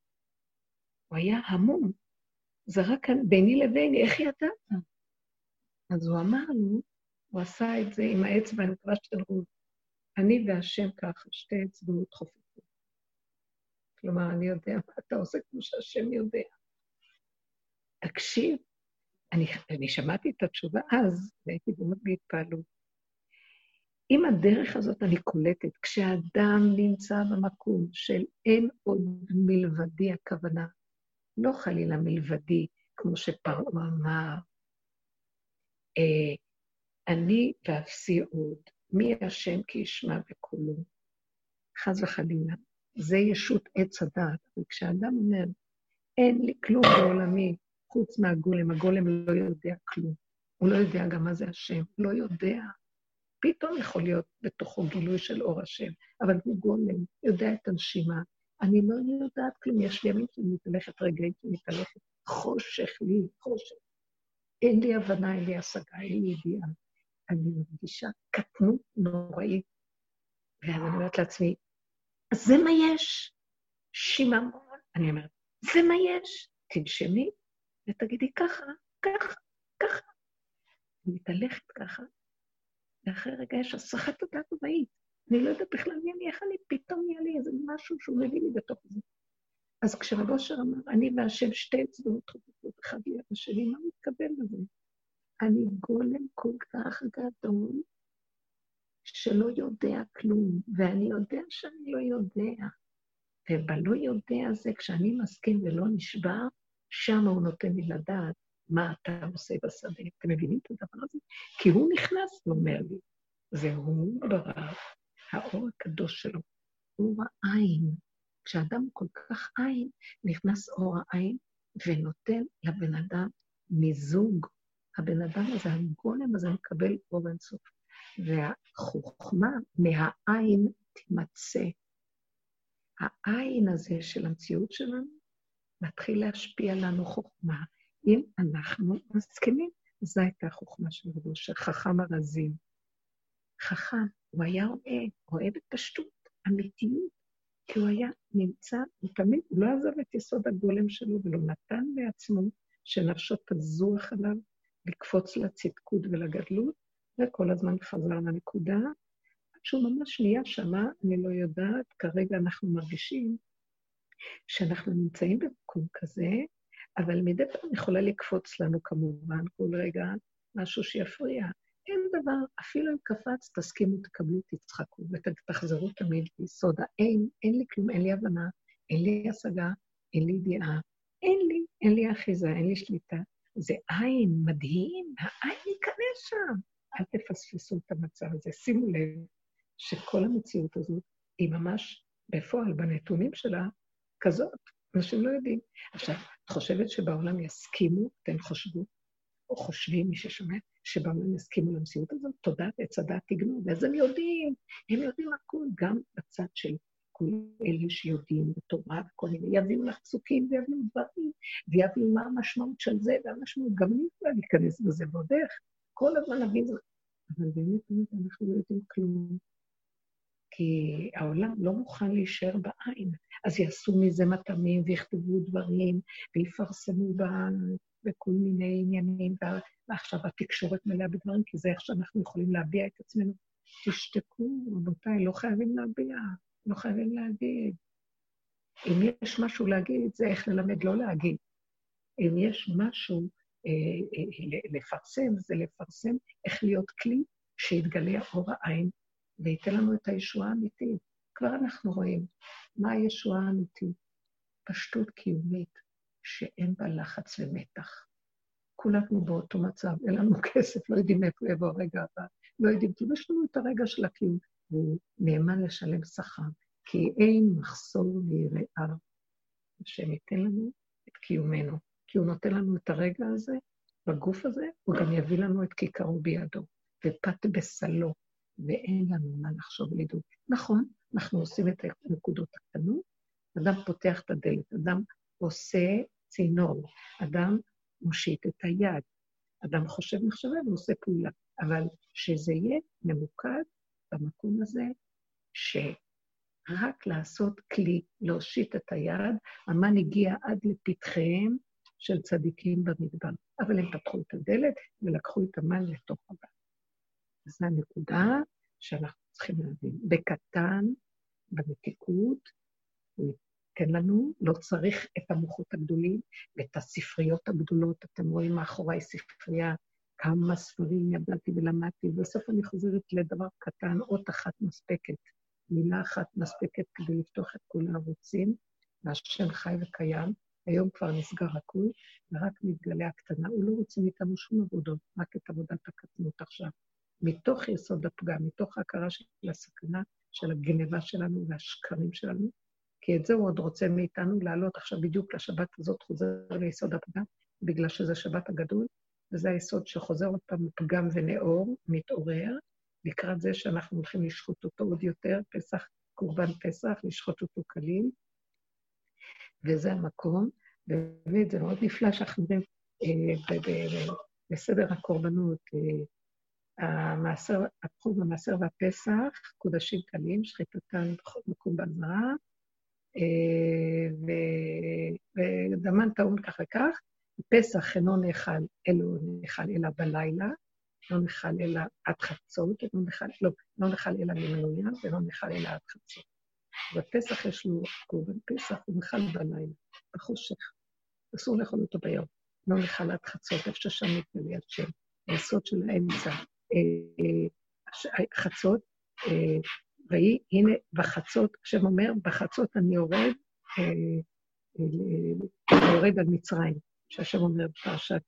הוא היה המום. זרק כאן ביני לביני, איך ידעת? אז הוא אמר לו, הוא עשה את זה עם האצבע, אני מקווה שתראו, אני והשם ככה, שתי אצבעות חופפות. כלומר, אני יודע מה אתה עושה כמו שהשם יודע. תקשיב, אני, אני שמעתי את התשובה אז, והייתי באמת בהתפעלות. עם הדרך הזאת אני קולטת, כשאדם נמצא במקום של אין עוד מלבדי הכוונה, לא חלילה מלבדי, כמו שפרעה אמר, אני ואפסי עוד, מי השם כי ישמע בקולו? חס וחלילה. זה ישות עץ הדעת. וכשאדם אומר, אין לי כלום בעולמי חוץ מהגולם, הגולם לא יודע כלום. הוא לא יודע גם מה זה השם, לא יודע. פתאום יכול להיות בתוכו גילוי של אור השם, אבל הוא גולם, יודע את הנשימה. אני לא יודעת כלום, יש ימים שאני מתהלכת, רגעים שאני מתהלכת, חושך לי, חושך. אין לי הבנה, אין לי השגה, אין לי ידיעה. אני מרגישה קטנות נוראית. ואז אני אומרת לעצמי, אז זה מה יש. שיממון. אני אומרת, זה מה יש. תנשמי ותגידי ככה, ככה, ככה. אני מתהלכת ככה, ואחרי רגע יש הסחת הדעת נוראית. אני לא יודעת בכלל מי אני, איך אני, פתאום נהיה לי איזה משהו שהוא מביא לי בתוך זה. אז כשרב אמר, אני והשם שתי אצבעות חופפות אחד ליד השני, מה מתקבל לזה? אני גולם כל כך גדול, שלא יודע כלום, ואני יודע שאני לא יודע. ובלא יודע הזה, כשאני מסכים ולא נשבר, שם הוא נותן לי לדעת מה אתה עושה בשדה. אתם מבינים את הדבר הזה? כי הוא נכנס ואומר לי, והוא ברא, האור הקדוש שלו, אור העין. כשאדם כל כך עין, נכנס אור העין ונותן לבן אדם מיזוג. הבן אדם הזה, הגולם הזה, מקבל אור אינסוף. והחוכמה מהעין תימצא. העין הזה של המציאות שלנו מתחיל להשפיע לנו חוכמה, אם אנחנו מסכימים. זו הייתה החוכמה של רבו, של חכם הרזים. חכם, הוא היה רואה, רואה בפשטות, אמיתיות, כי הוא היה נמצא, הוא תמיד, לא עזב את יסוד הגולם שלו ולא נתן לעצמו שנפשו תזוח עליו לקפוץ לצדקות ולגדלות, וכל הזמן חזר לנקודה. שהוא ממש נהיה שמה, אני לא יודעת, כרגע אנחנו מרגישים שאנחנו נמצאים במקום כזה, אבל מדי פעם יכולה לקפוץ לנו כמובן כל רגע משהו שיפריע. אין דבר, אפילו אם קפץ, תסכימו, תקבלו, תצחקו ותחזרו תמיד ליסוד האין, אין לי כלום, אין לי הבנה, אין לי השגה, אין לי ידיעה, אין לי, אין לי אחיזה, אין לי שליטה. זה עין מדהים, העין ייכנס שם. אל תפספסו את המצב הזה. שימו לב שכל המציאות הזאת היא ממש בפועל, בנתונים שלה, כזאת. אנשים לא יודעים. עכשיו, את חושבת שבעולם יסכימו, אתם חושבו, או חושבים, מי ששומע, שבעולם יסכימו למציאות הזאת? תודעת עץ הדת תגנוב. אז הם יודעים, הם יודעים הכול, גם בצד של כל אלה שיודעים בתורה וכל מיני, יביאו לך פסוקים ויביאו דברים, ויביאו מה המשמעות של זה והמשמעות. גם אני יכולה להיכנס בזה, ועוד איך, כל הזמן זה. אבל באמת, באמת, אנחנו לא יודעים כלום. כי העולם לא מוכן להישאר בעין. אז יעשו מזה מטעמים ויכתבו דברים ויפרסמו ב... בכל מיני עניינים, ועכשיו התקשורת מלאה בדברים, כי זה איך שאנחנו יכולים להביע את עצמנו. תשתקו, רבותיי, לא חייבים להביע, לא חייבים להגיד. אם יש משהו להגיד, זה איך ללמד לא להגיד. אם יש משהו אה, אה, לפרסם, זה לפרסם איך להיות כלי שיתגלה אור העין וייתן לנו את הישועה האמיתית. כבר אנחנו רואים מה הישועה האמיתית. פשטות קיומית שאין בה לחץ ומתח. כולנו באותו מצב, אין לנו כסף, לא יודעים איפה יבוא הרגע הבא, לא יודעים, כאילו יש לנו את הרגע של הקיום, והוא נאמן לשלם שכר, כי אין מחסור ויראה. השם ייתן לנו את קיומנו, כי הוא נותן לנו את הרגע הזה, בגוף הזה, הוא גם יביא לנו את כיכרו בידו, ופת בסלו, ואין לנו מה לחשוב לדאוג. נכון, אנחנו עושים את הנקודות הקטנות, אדם פותח את הדלת, אדם עושה צינור, אדם מושיט את היד, אדם חושב מחשבה ועושה פעולה, אבל שזה יהיה ממוקד במקום הזה, שרק לעשות כלי, להושיט את היד, המן הגיע עד לפתחיהם של צדיקים במדבר. אבל הם פתחו את הדלת ולקחו את המן לתוך הבא. זו הנקודה שאנחנו צריכים להבין. בקטן, במתיקות, הוא ייתן לנו, לא צריך את המוחות הגדולים ואת הספריות הגדולות. אתם רואים מאחוריי ספרייה, כמה ספרים ידעתי ולמדתי, ובסוף אני חוזרת לדבר קטן, אות אחת מספקת, מילה אחת מספקת כדי לפתוח את כל הערוצים, והשם חי וקיים. היום כבר נסגר הכול, ורק מתגלה הקטנה. הוא לא רוצה מאיתנו שום עבודות, רק את עבודת הקטנות עכשיו. מתוך יסוד הפגם, מתוך ההכרה של הסכנה, של הגניבה שלנו והשקרים שלנו, כי את זה הוא עוד רוצה מאיתנו לעלות עכשיו בדיוק לשבת הזאת, חוזר ליסוד הפגם, בגלל שזה שבת הגדול, וזה היסוד שחוזר עוד פעם פגם ונאור, מתעורר, לקראת זה שאנחנו הולכים לשחוט אותו עוד יותר, פסח, קורבן פסח, לשחוט אותו כליל, וזה המקום, ובאמת זה מאוד נפלא שאנחנו רואים אה, בסדר הקורבנות, אה, המעשר, הבחור במעשר והפסח, קודשים קלים, שחיטתם בכל מקום באזהרה, אה, ודמן טעון כך וכך, פסח אינו נאכל, אלו נאכל אלא בלילה, לא נאכל אלא עד חצות, לא נאכל, לא, לא נאכל אלא למנויה, ולא נאכל אלא עד חצות. בפסח יש לו קורבן פסח, הוא נאכל בלילה, בחושך. אסור לאכול אותו ביום. לא נאכל עד חצות, איפה ששם מתגלה השם. היסוד של האמצע. אה, חצות, אה, ויהי, הנה, בחצות, השם אומר, בחצות אני יורד, אה, אני יורד על מצרים, שהשם אומר בפרשת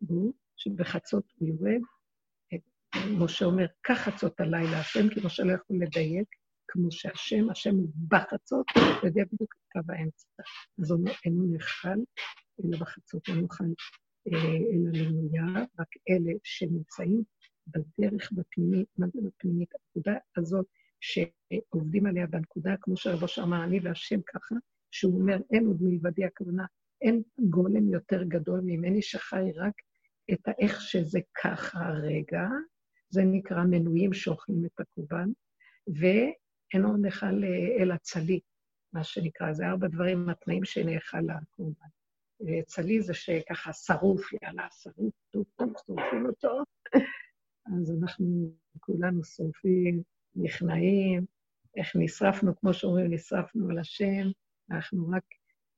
בו, שבחצות הוא יורד, משה אומר, קח חצות הלילה השם, כי משה לא יכול לדייק, כמו שהשם, השם הוא בחצות, הוא יודע בדיוק את קו האמצע. אז הוא אינו נאכל, אלא בחצות, לא נאכל אלא למויה, רק אלה שנמצאים בדרך בפנימית, מה זה בפנימית? הנקודה הזאת שעובדים עליה בנקודה, כמו שהרבוש אמר, אני והשם ככה, שהוא אומר, אין עוד מלבדי הכוונה, אין גולם יותר גדול ממני שחי רק את האיך שזה ככה רגע, זה נקרא מנויים שאוכלים את הקורבן, ואינו נאכל אלא צלי, מה שנקרא, זה ארבע דברים, התנאים שנאכל הקורבן. צלי זה שככה שרוף, יאללה, שרוף, טוב, טוב, שורפים אותו, אז אנחנו כולנו שורפים, נכנעים, איך נשרפנו, כמו שאומרים, נשרפנו על השם, אנחנו רק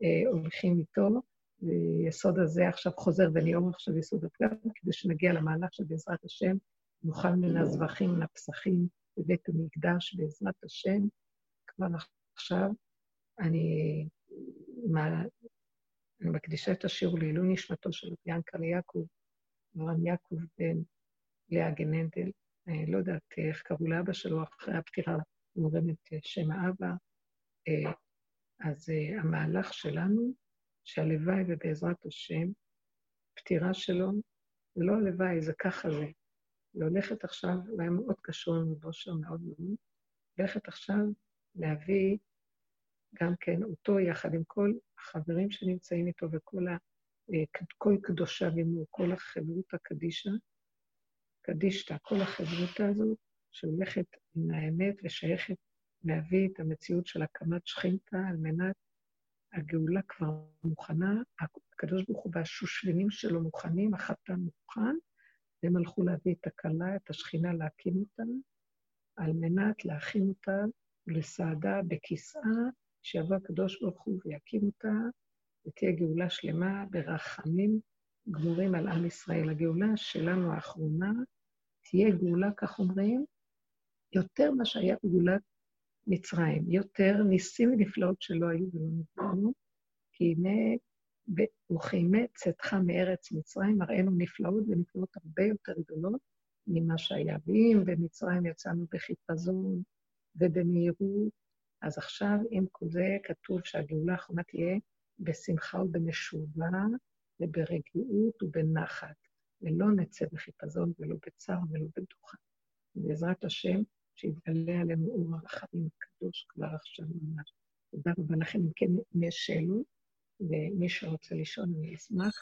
אה, הולכים איתו, ויסוד הזה עכשיו חוזר וניאור עכשיו יסוד הפגם, כדי שנגיע למהלך שבעזרת השם נאכל מן הזבחים, מן הפסחים בבית המקדש, בעזרת השם. כבר עכשיו אני, מה, אני מקדישה את השיעור לעילוי נשמתו של ינקלה יעקב, אברהם יעקב בן לאה גננדל, לא יודעת איך קראו לאבא שלו אחרי הפטירה, אומרים את שם האבא. אה, אז אה, המהלך שלנו, שהלוואי ובעזרת השם, פטירה שלו, זה לא הלוואי, זה ככה זה. היא עכשיו, והיה מאוד קשור לנו בושר מאוד מאוד, הולכת עכשיו להביא גם כן אותו יחד עם כל החברים שנמצאים איתו וכל ה... כל קדושה עמו, כל החברות הקדישה, קדישתא, כל החברותה הזאת, שהולכת עם האמת ושייכת להביא את המציאות של הקמת שכינתה על מנת, הגאולה כבר מוכנה, הקדוש ברוך הוא והשושבינים שלו מוכנים, החתן מוכן, והם הלכו להביא את הכלה, את השכינה, להקים אותה, על מנת להכין אותה לסעדה בכיסאה, שיבוא הקדוש ברוך הוא ויקים אותה, ותהיה גאולה שלמה ברחמים גמורים על עם ישראל. הגאולה שלנו האחרונה תהיה גאולה, כך אומרים, יותר מה שהיה בגאולת מצרים, יותר ניסים ונפלאות שלא היו ולא נפלאנו, כי הנה, וכימי צאתך מארץ מצרים, הראינו נפלאות ונפלאות הרבה יותר גדולות ממה שהיה. ואם במצרים יצאנו בחיפזון ובמהירות, אז עכשיו עם כל זה כתוב שהגאולה האחרונה תהיה בשמחה ובמשובה וברגיעות ובנחת, ולא נצא בחיפזון ולא בצער ולא בדוחה. בעזרת השם, שיתגלה עלינו אור הרחמים הקדוש כבר עכשיו ממש. תודה רבה לכם. אם כן, אם יש שאלות, ומי שרוצה לשאול, אני אשמח.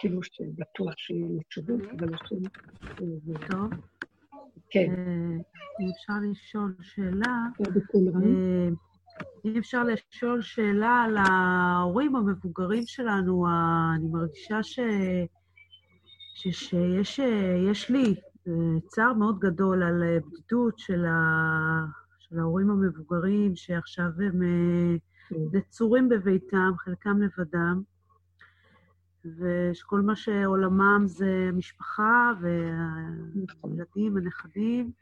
כאילו שבטוח שיהיו לי תשובות, אבל השם... טוב. כן. אם אפשר לשאול שאלה, רם. אה, אם אפשר לשאול שאלה על ההורים המבוגרים שלנו, אני מרגישה ש... ש... שיש יש לי אה, צער מאוד גדול על אה, בדידות של, ה... של ההורים המבוגרים, שעכשיו הם אה, כן. נצורים בביתם, חלקם לבדם, ושכל מה שעולמם זה משפחה נכון. והילדים, הנכדים,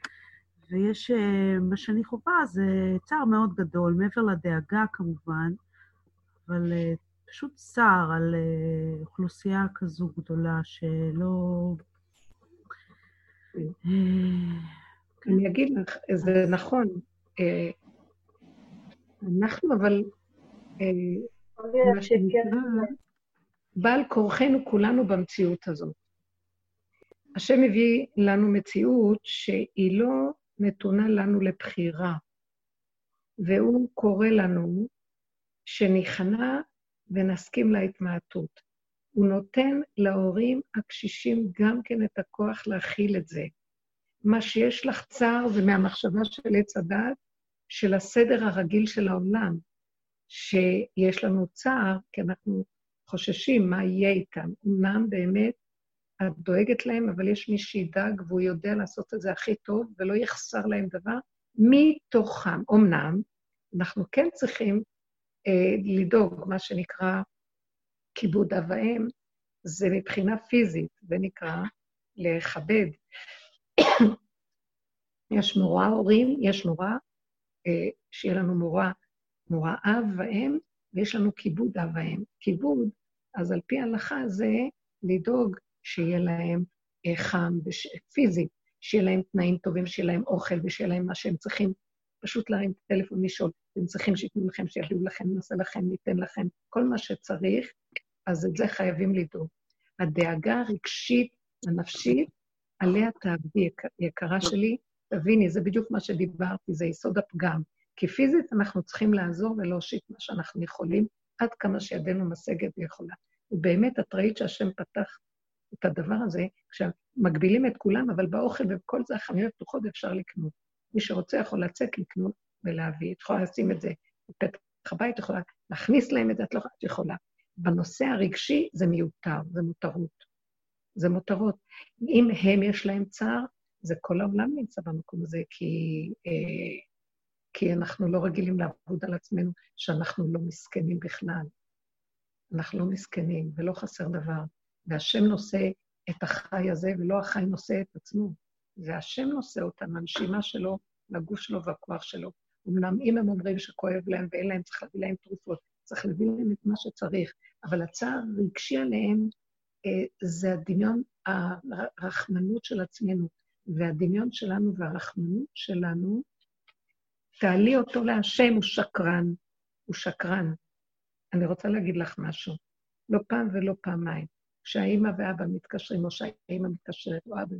ויש, אה, מה שאני חווה זה צער מאוד גדול, מעבר לדאגה כמובן, אבל אה, פשוט צער על אה, אוכלוסייה כזו גדולה שלא... אני אגיד לך, זה נכון. אנחנו אבל, מה שנקרא, בעל כורחנו כולנו במציאות הזאת. השם הביא לנו מציאות שהיא לא נתונה לנו לבחירה, והוא קורא לנו שניכנע ונסכים להתמעטות. הוא נותן להורים הקשישים גם כן את הכוח להכיל את זה. מה שיש לך צער זה מהמחשבה של עץ הדעת, של הסדר הרגיל של העולם, שיש לנו צער כי אנחנו חוששים מה יהיה איתם. אמנם באמת את דואגת להם, אבל יש מי שידאג והוא יודע לעשות את זה הכי טוב ולא יחסר להם דבר מתוכם. אמנם, אנחנו כן צריכים אה, לדאוג, מה שנקרא כיבוד אב ואם, זה מבחינה פיזית, זה נקרא לכבד. יש מורה הורים, יש מורה, אה, שיהיה לנו מורה, מורה אב ואם, ויש לנו כיבוד אב ואם. כיבוד, אז על פי ההלכה זה לדאוג שיהיה להם אה, חם וש... פיזית, שיהיה להם תנאים טובים, שיהיה להם אוכל ושיהיה להם מה שהם צריכים. פשוט להרים טלפון, לשאול, אתם צריכים שייתנו לכם, שיביאו לכם, נעשה לכם, ניתן לכם, כל מה שצריך, אז את זה חייבים לדאוג. הדאגה הרגשית, הנפשית, עליה תעבדי, יקר, יקרה שלי, תביני, זה בדיוק מה שדיברתי, זה יסוד הפגם. כי פיזית אנחנו צריכים לעזור ולהושיט מה שאנחנו יכולים, עד כמה שידנו משגת ויכולה. ובאמת, את ראית שהשם פתח את הדבר הזה, כשמגבילים את כולם, אבל באוכל ובכל זה החנויות פתוחות אפשר לקנות. מי שרוצה יכול לצאת לקנות ולהביא. את יכולה לשים את זה בפתח הבית, את יכולה להכניס להם את זה, את לא את יכולה. בנושא הרגשי זה מיותר, זה מותרות. זה מותרות. אם הם יש להם צער, זה כל העולם נמצא במקום הזה, כי, אה, כי אנחנו לא רגילים לעבוד על עצמנו שאנחנו לא מסכנים בכלל. אנחנו לא מסכנים ולא חסר דבר. והשם נושא את החי הזה, ולא החי נושא את עצמו. זה השם נושא אותם, הנשימה שלו, לגוף שלו והכוח שלו. אמנם אם הם אומרים שכואב להם ואין להם, צריך להביא להם תרופות, צריך להביא להם את מה שצריך, אבל הצער הרגשי עליהם אה, זה הדמיון, הרחמנות של עצמנו, והדמיון שלנו והרחמנות שלנו, תעלי אותו להשם, הוא שקרן, הוא שקרן. אני רוצה להגיד לך משהו, לא פעם ולא פעמיים. כשהאימא ואבא מתקשרים, או שהאימא מתקשרת, או אבא,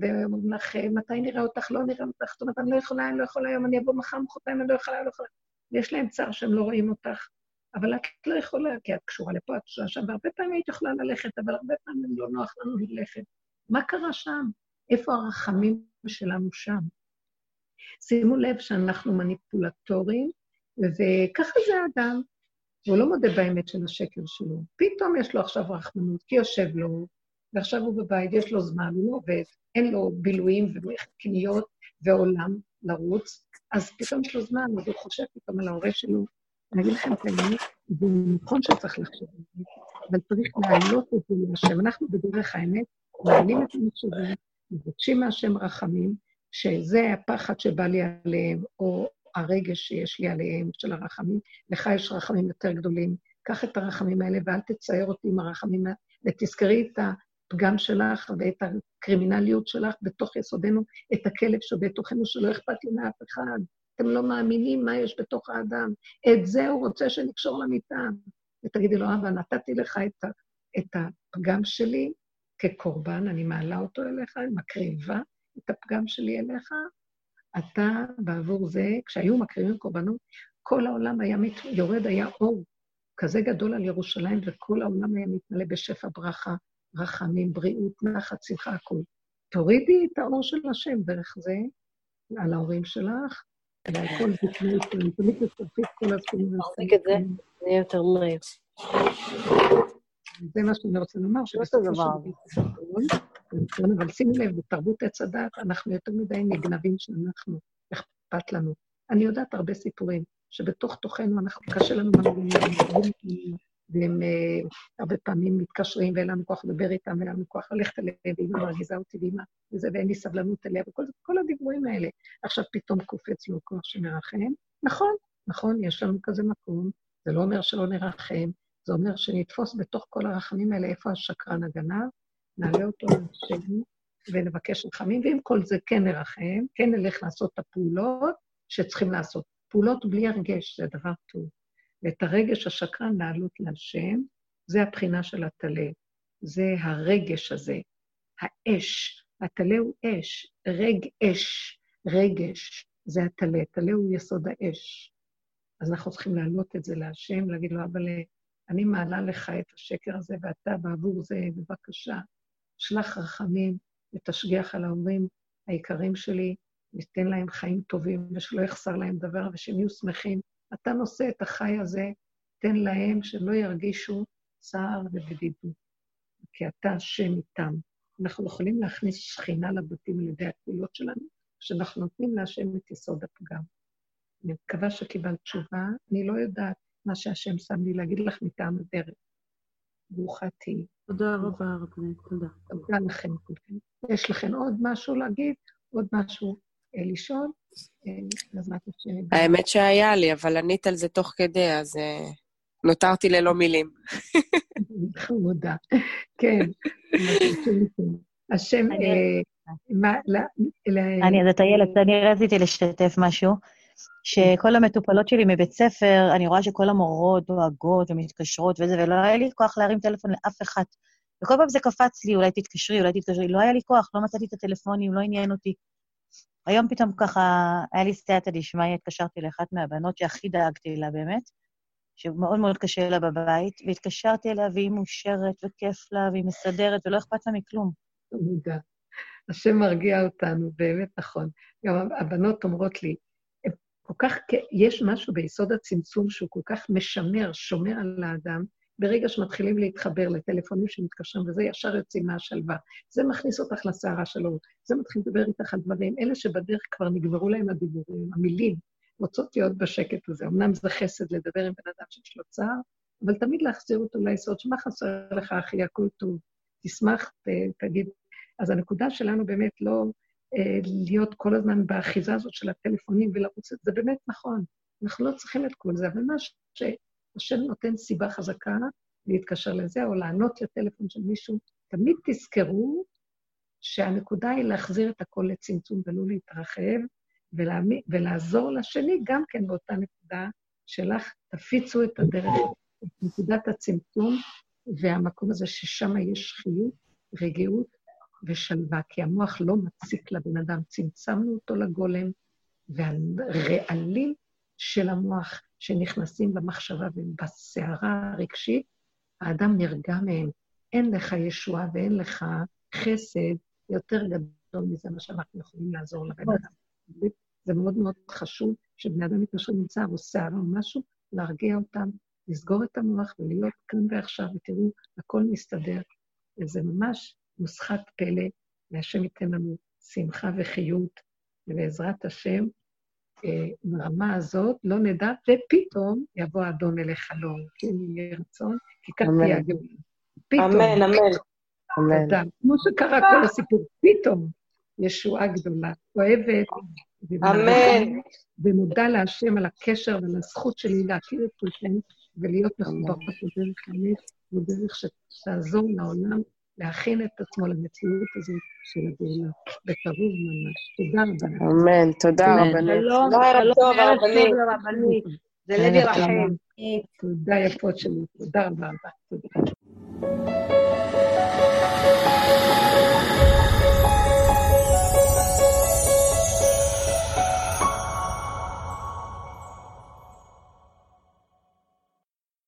ואומרים לך, מתי נראה אותך? לא נראה אותך. זאת אומרת, אני לא יכולה, אני לא יכולה היום, אני אבוא מחר, מחרתיים, אני לא יכולה, אני לא יכולה. ויש להם צער שהם לא רואים אותך, אבל את לא יכולה, כי את קשורה לפה, את קשורה שם, והרבה פעמים היית יכולה ללכת, אבל הרבה פעמים לא נוח לנו ללכת. מה קרה שם? איפה הרחמים שלנו שם? שימו לב שאנחנו מניפולטורים, וככה זה האדם. והוא לא מודה באמת של השקר שלו. פתאום יש לו עכשיו רחמנות, כי יושב לו, ועכשיו הוא בבית, יש לו זמן, הוא לא עובד, אין לו בילויים וקניות ועולם לרוץ, אז פתאום יש לו זמן, אז הוא חושב פתאום על ההורה שלו. אני אגיד לכם את האמת, זה נכון שצריך לחשוב על זה, אבל צריך להעלות את זה להשם. אנחנו בדרך האמת מעלים את המחשבים, מבקשים מהשם רחמים, שזה הפחד שבא לי עליהם, או הרגש שיש לי עליהם, של הרחמים. לך יש רחמים יותר גדולים, קח את הרחמים האלה ואל תצייר אותי עם הרחמים ותזכרי את הפגם שלך ואת הקרימינליות שלך בתוך יסודנו, את הכלב שבתוכנו שלא אכפת לי מאף אחד. אתם לא מאמינים מה יש בתוך האדם. את זה הוא רוצה שנקשור למיטה. ותגידי לו, אבא, נתתי לך את, את הפגם שלי כקורבן, אני מעלה אותו אליך, אני מקריבה את הפגם שלי אליך. אתה, בעבור זה, כשהיו מקריבים קורבנות, כל העולם היה מת, יורד, היה אור כזה גדול על ירושלים, וכל העולם היה מתמלא בשפע ברכה, רחמים, בריאות, נחת, שמחה, הכול. תורידי את האור של השם דרך זה על ההורים שלך, ועל כל זקני ישראל. תמיד תצטרפי את כל הזקנים. תחזיק את זה, זה יהיה יותר מהר. זה מה שאני רוצה לומר, שבסופו של דבר, אבל שימי לב, בתרבות עץ הדת, אנחנו יותר מדי נגנבים שאנחנו, אכפת לנו. אני יודעת הרבה סיפורים, שבתוך תוכנו אנחנו, קשה לנו והם uh, הרבה פעמים מתקשרים ואין לנו כוח לדבר איתם, ואין לנו כוח ללכת אליהם, ואמא מרגיזה אותי ואמא וזה, ואין לי סבלנות אליה, וכל כל הדיבורים האלה. עכשיו פתאום קופץ לו כוח שמרחם. נכון, נכון, יש לנו כזה מקום, זה לא אומר שלא נרחם, זה אומר שנתפוס בתוך כל הרחמים האלה איפה השקרן הגנב, נעלה אותו לשם ונבקש רחמים, ועם כל זה כן נרחם, כן נלך לעשות את הפעולות שצריכים לעשות. פעולות בלי הרגש זה דבר טוב. ואת הרגש השקרן לעלות להשם, זה הבחינה של הטלה. זה הרגש הזה, האש. הטלה הוא אש, רג אש, רגש, זה הטלה. טלה הוא יסוד האש. אז אנחנו צריכים להעלות את זה להשם, להגיד לו, אבל אני מעלה לך את השקר הזה, ואתה בעבור זה, בבקשה, שלח רחמים ותשגיח על ההורים היקרים שלי, ניתן להם חיים טובים, ושלא יחסר להם דבר, ושהם יהיו שמחים. אתה נושא את החי הזה, תן להם שלא ירגישו צער ובדידות, כי אתה השם איתם. אנחנו יכולים להכניס שכינה לבתים על ידי הקבילות שלנו, כשאנחנו נותנים להשם את יסוד הפגם. אני מקווה שקיבלת תשובה. אני לא יודעת מה שהשם שם לי להגיד לך מטעם הדרך. ברוכה תהיי. תודה רבה, רבנית, תודה. תודה לכם. יש לכם עוד משהו להגיד? עוד משהו אה, לשאול? אה, האמת שהיה לי, אבל ענית על זה תוך כדי, אז אה, נותרתי ללא מילים. חמודה. כן. השם, אני, אז את איילת, אני רציתי לשתף משהו. שכל המטופלות שלי מבית ספר, אני רואה שכל המורות דואגות ומתקשרות וזה, ולא היה לי כוח להרים טלפון לאף אחד. וכל פעם זה קפץ לי, אולי תתקשרי, אולי תתקשרי, לא היה לי כוח, לא מצאתי את הטלפונים, לא עניין אותי. היום פתאום ככה, היה לי סייעתא דשמיא, התקשרתי לאחת מהבנות שהכי דאגתי לה באמת, שמאוד מאוד קשה לה בבית, והתקשרתי אליה והיא מאושרת וכיף לה והיא מסדרת ולא אכפת לה מכלום. השם מרגיע אותנו, באמת נכון. גם הבנות אומרות לי, כל כך, יש משהו ביסוד הצמצום שהוא כל כך משמר, שומר על האדם, ברגע שמתחילים להתחבר לטלפונים שמתקשרים וזה, ישר יוצאים מהשלווה. זה מכניס אותך לסערה שלו, זה מתחיל לדבר איתך על דברים. אלה שבדרך כבר נגמרו להם הדיבורים, המילים, רוצות להיות בשקט הזה. אמנם זה חסד לדבר עם בן אדם שיש לו צער, אבל תמיד להחזיר אותו ליסוד, שמה חסר לך, אחי, הכול טוב. תשמח, תגיד. אז הנקודה שלנו באמת לא להיות כל הזמן באחיזה הזאת של הטלפונים ולרוץ, זה באמת נכון. אנחנו לא צריכים את כל זה, אבל מה שהשם נותן סיבה חזקה להתקשר לזה, או לענות לטלפון של מישהו, תמיד תזכרו שהנקודה היא להחזיר את הכל לצמצום ולא להתרחב, ולעזור לשני גם כן באותה נקודה שלך, תפיצו את הדרך, את נקודת הצמצום, והמקום הזה ששם יש חיות, רגיעות ושלווה, כי המוח לא מציק לבן אדם. צמצמנו אותו לגולם, והרעלים של המוח שנכנסים במחשבה ובסערה הרגשית, האדם נרגע מהם. אין לך ישועה ואין לך חסד יותר גדול מזה מה שאנחנו יכולים לעזור לבן אדם. זה מאוד מאוד חשוב שבני אדם מתקשרים עם צער או שערה או משהו, להרגיע אותם, לסגור את המוח ולהיות כאן ועכשיו, ותראו, הכל מסתדר. וזה ממש נוסחת פלא, והשם ייתן לנו שמחה וחיות, ובעזרת השם, אה, ברמה הזאת, לא נדע, ופתאום יבוא האדון אל החלום, כן יהיה רצון, כי כך. תהיה הגאולה. פתאום, אמן, אמן. אמן. כמו שקרה כל הסיפור, פתאום ישועה גדולה, אוהבת, אמן. ומודה להשם על הקשר ועל הזכות שלי להכיר את כולכם ולהיות מחוברות בדרך האמת, בדרך שתעזור לעולם להכין את עצמו למציאות הזאת של הגאולה, בקרוב ממש. תודה רבה. אמן. תודה אמן. רבנית. שלום, שלום, ערב הרבנית. טוב לרבנית. זה ערב רחל. תודה יפות שלי, תודה רבה רבה. תודה.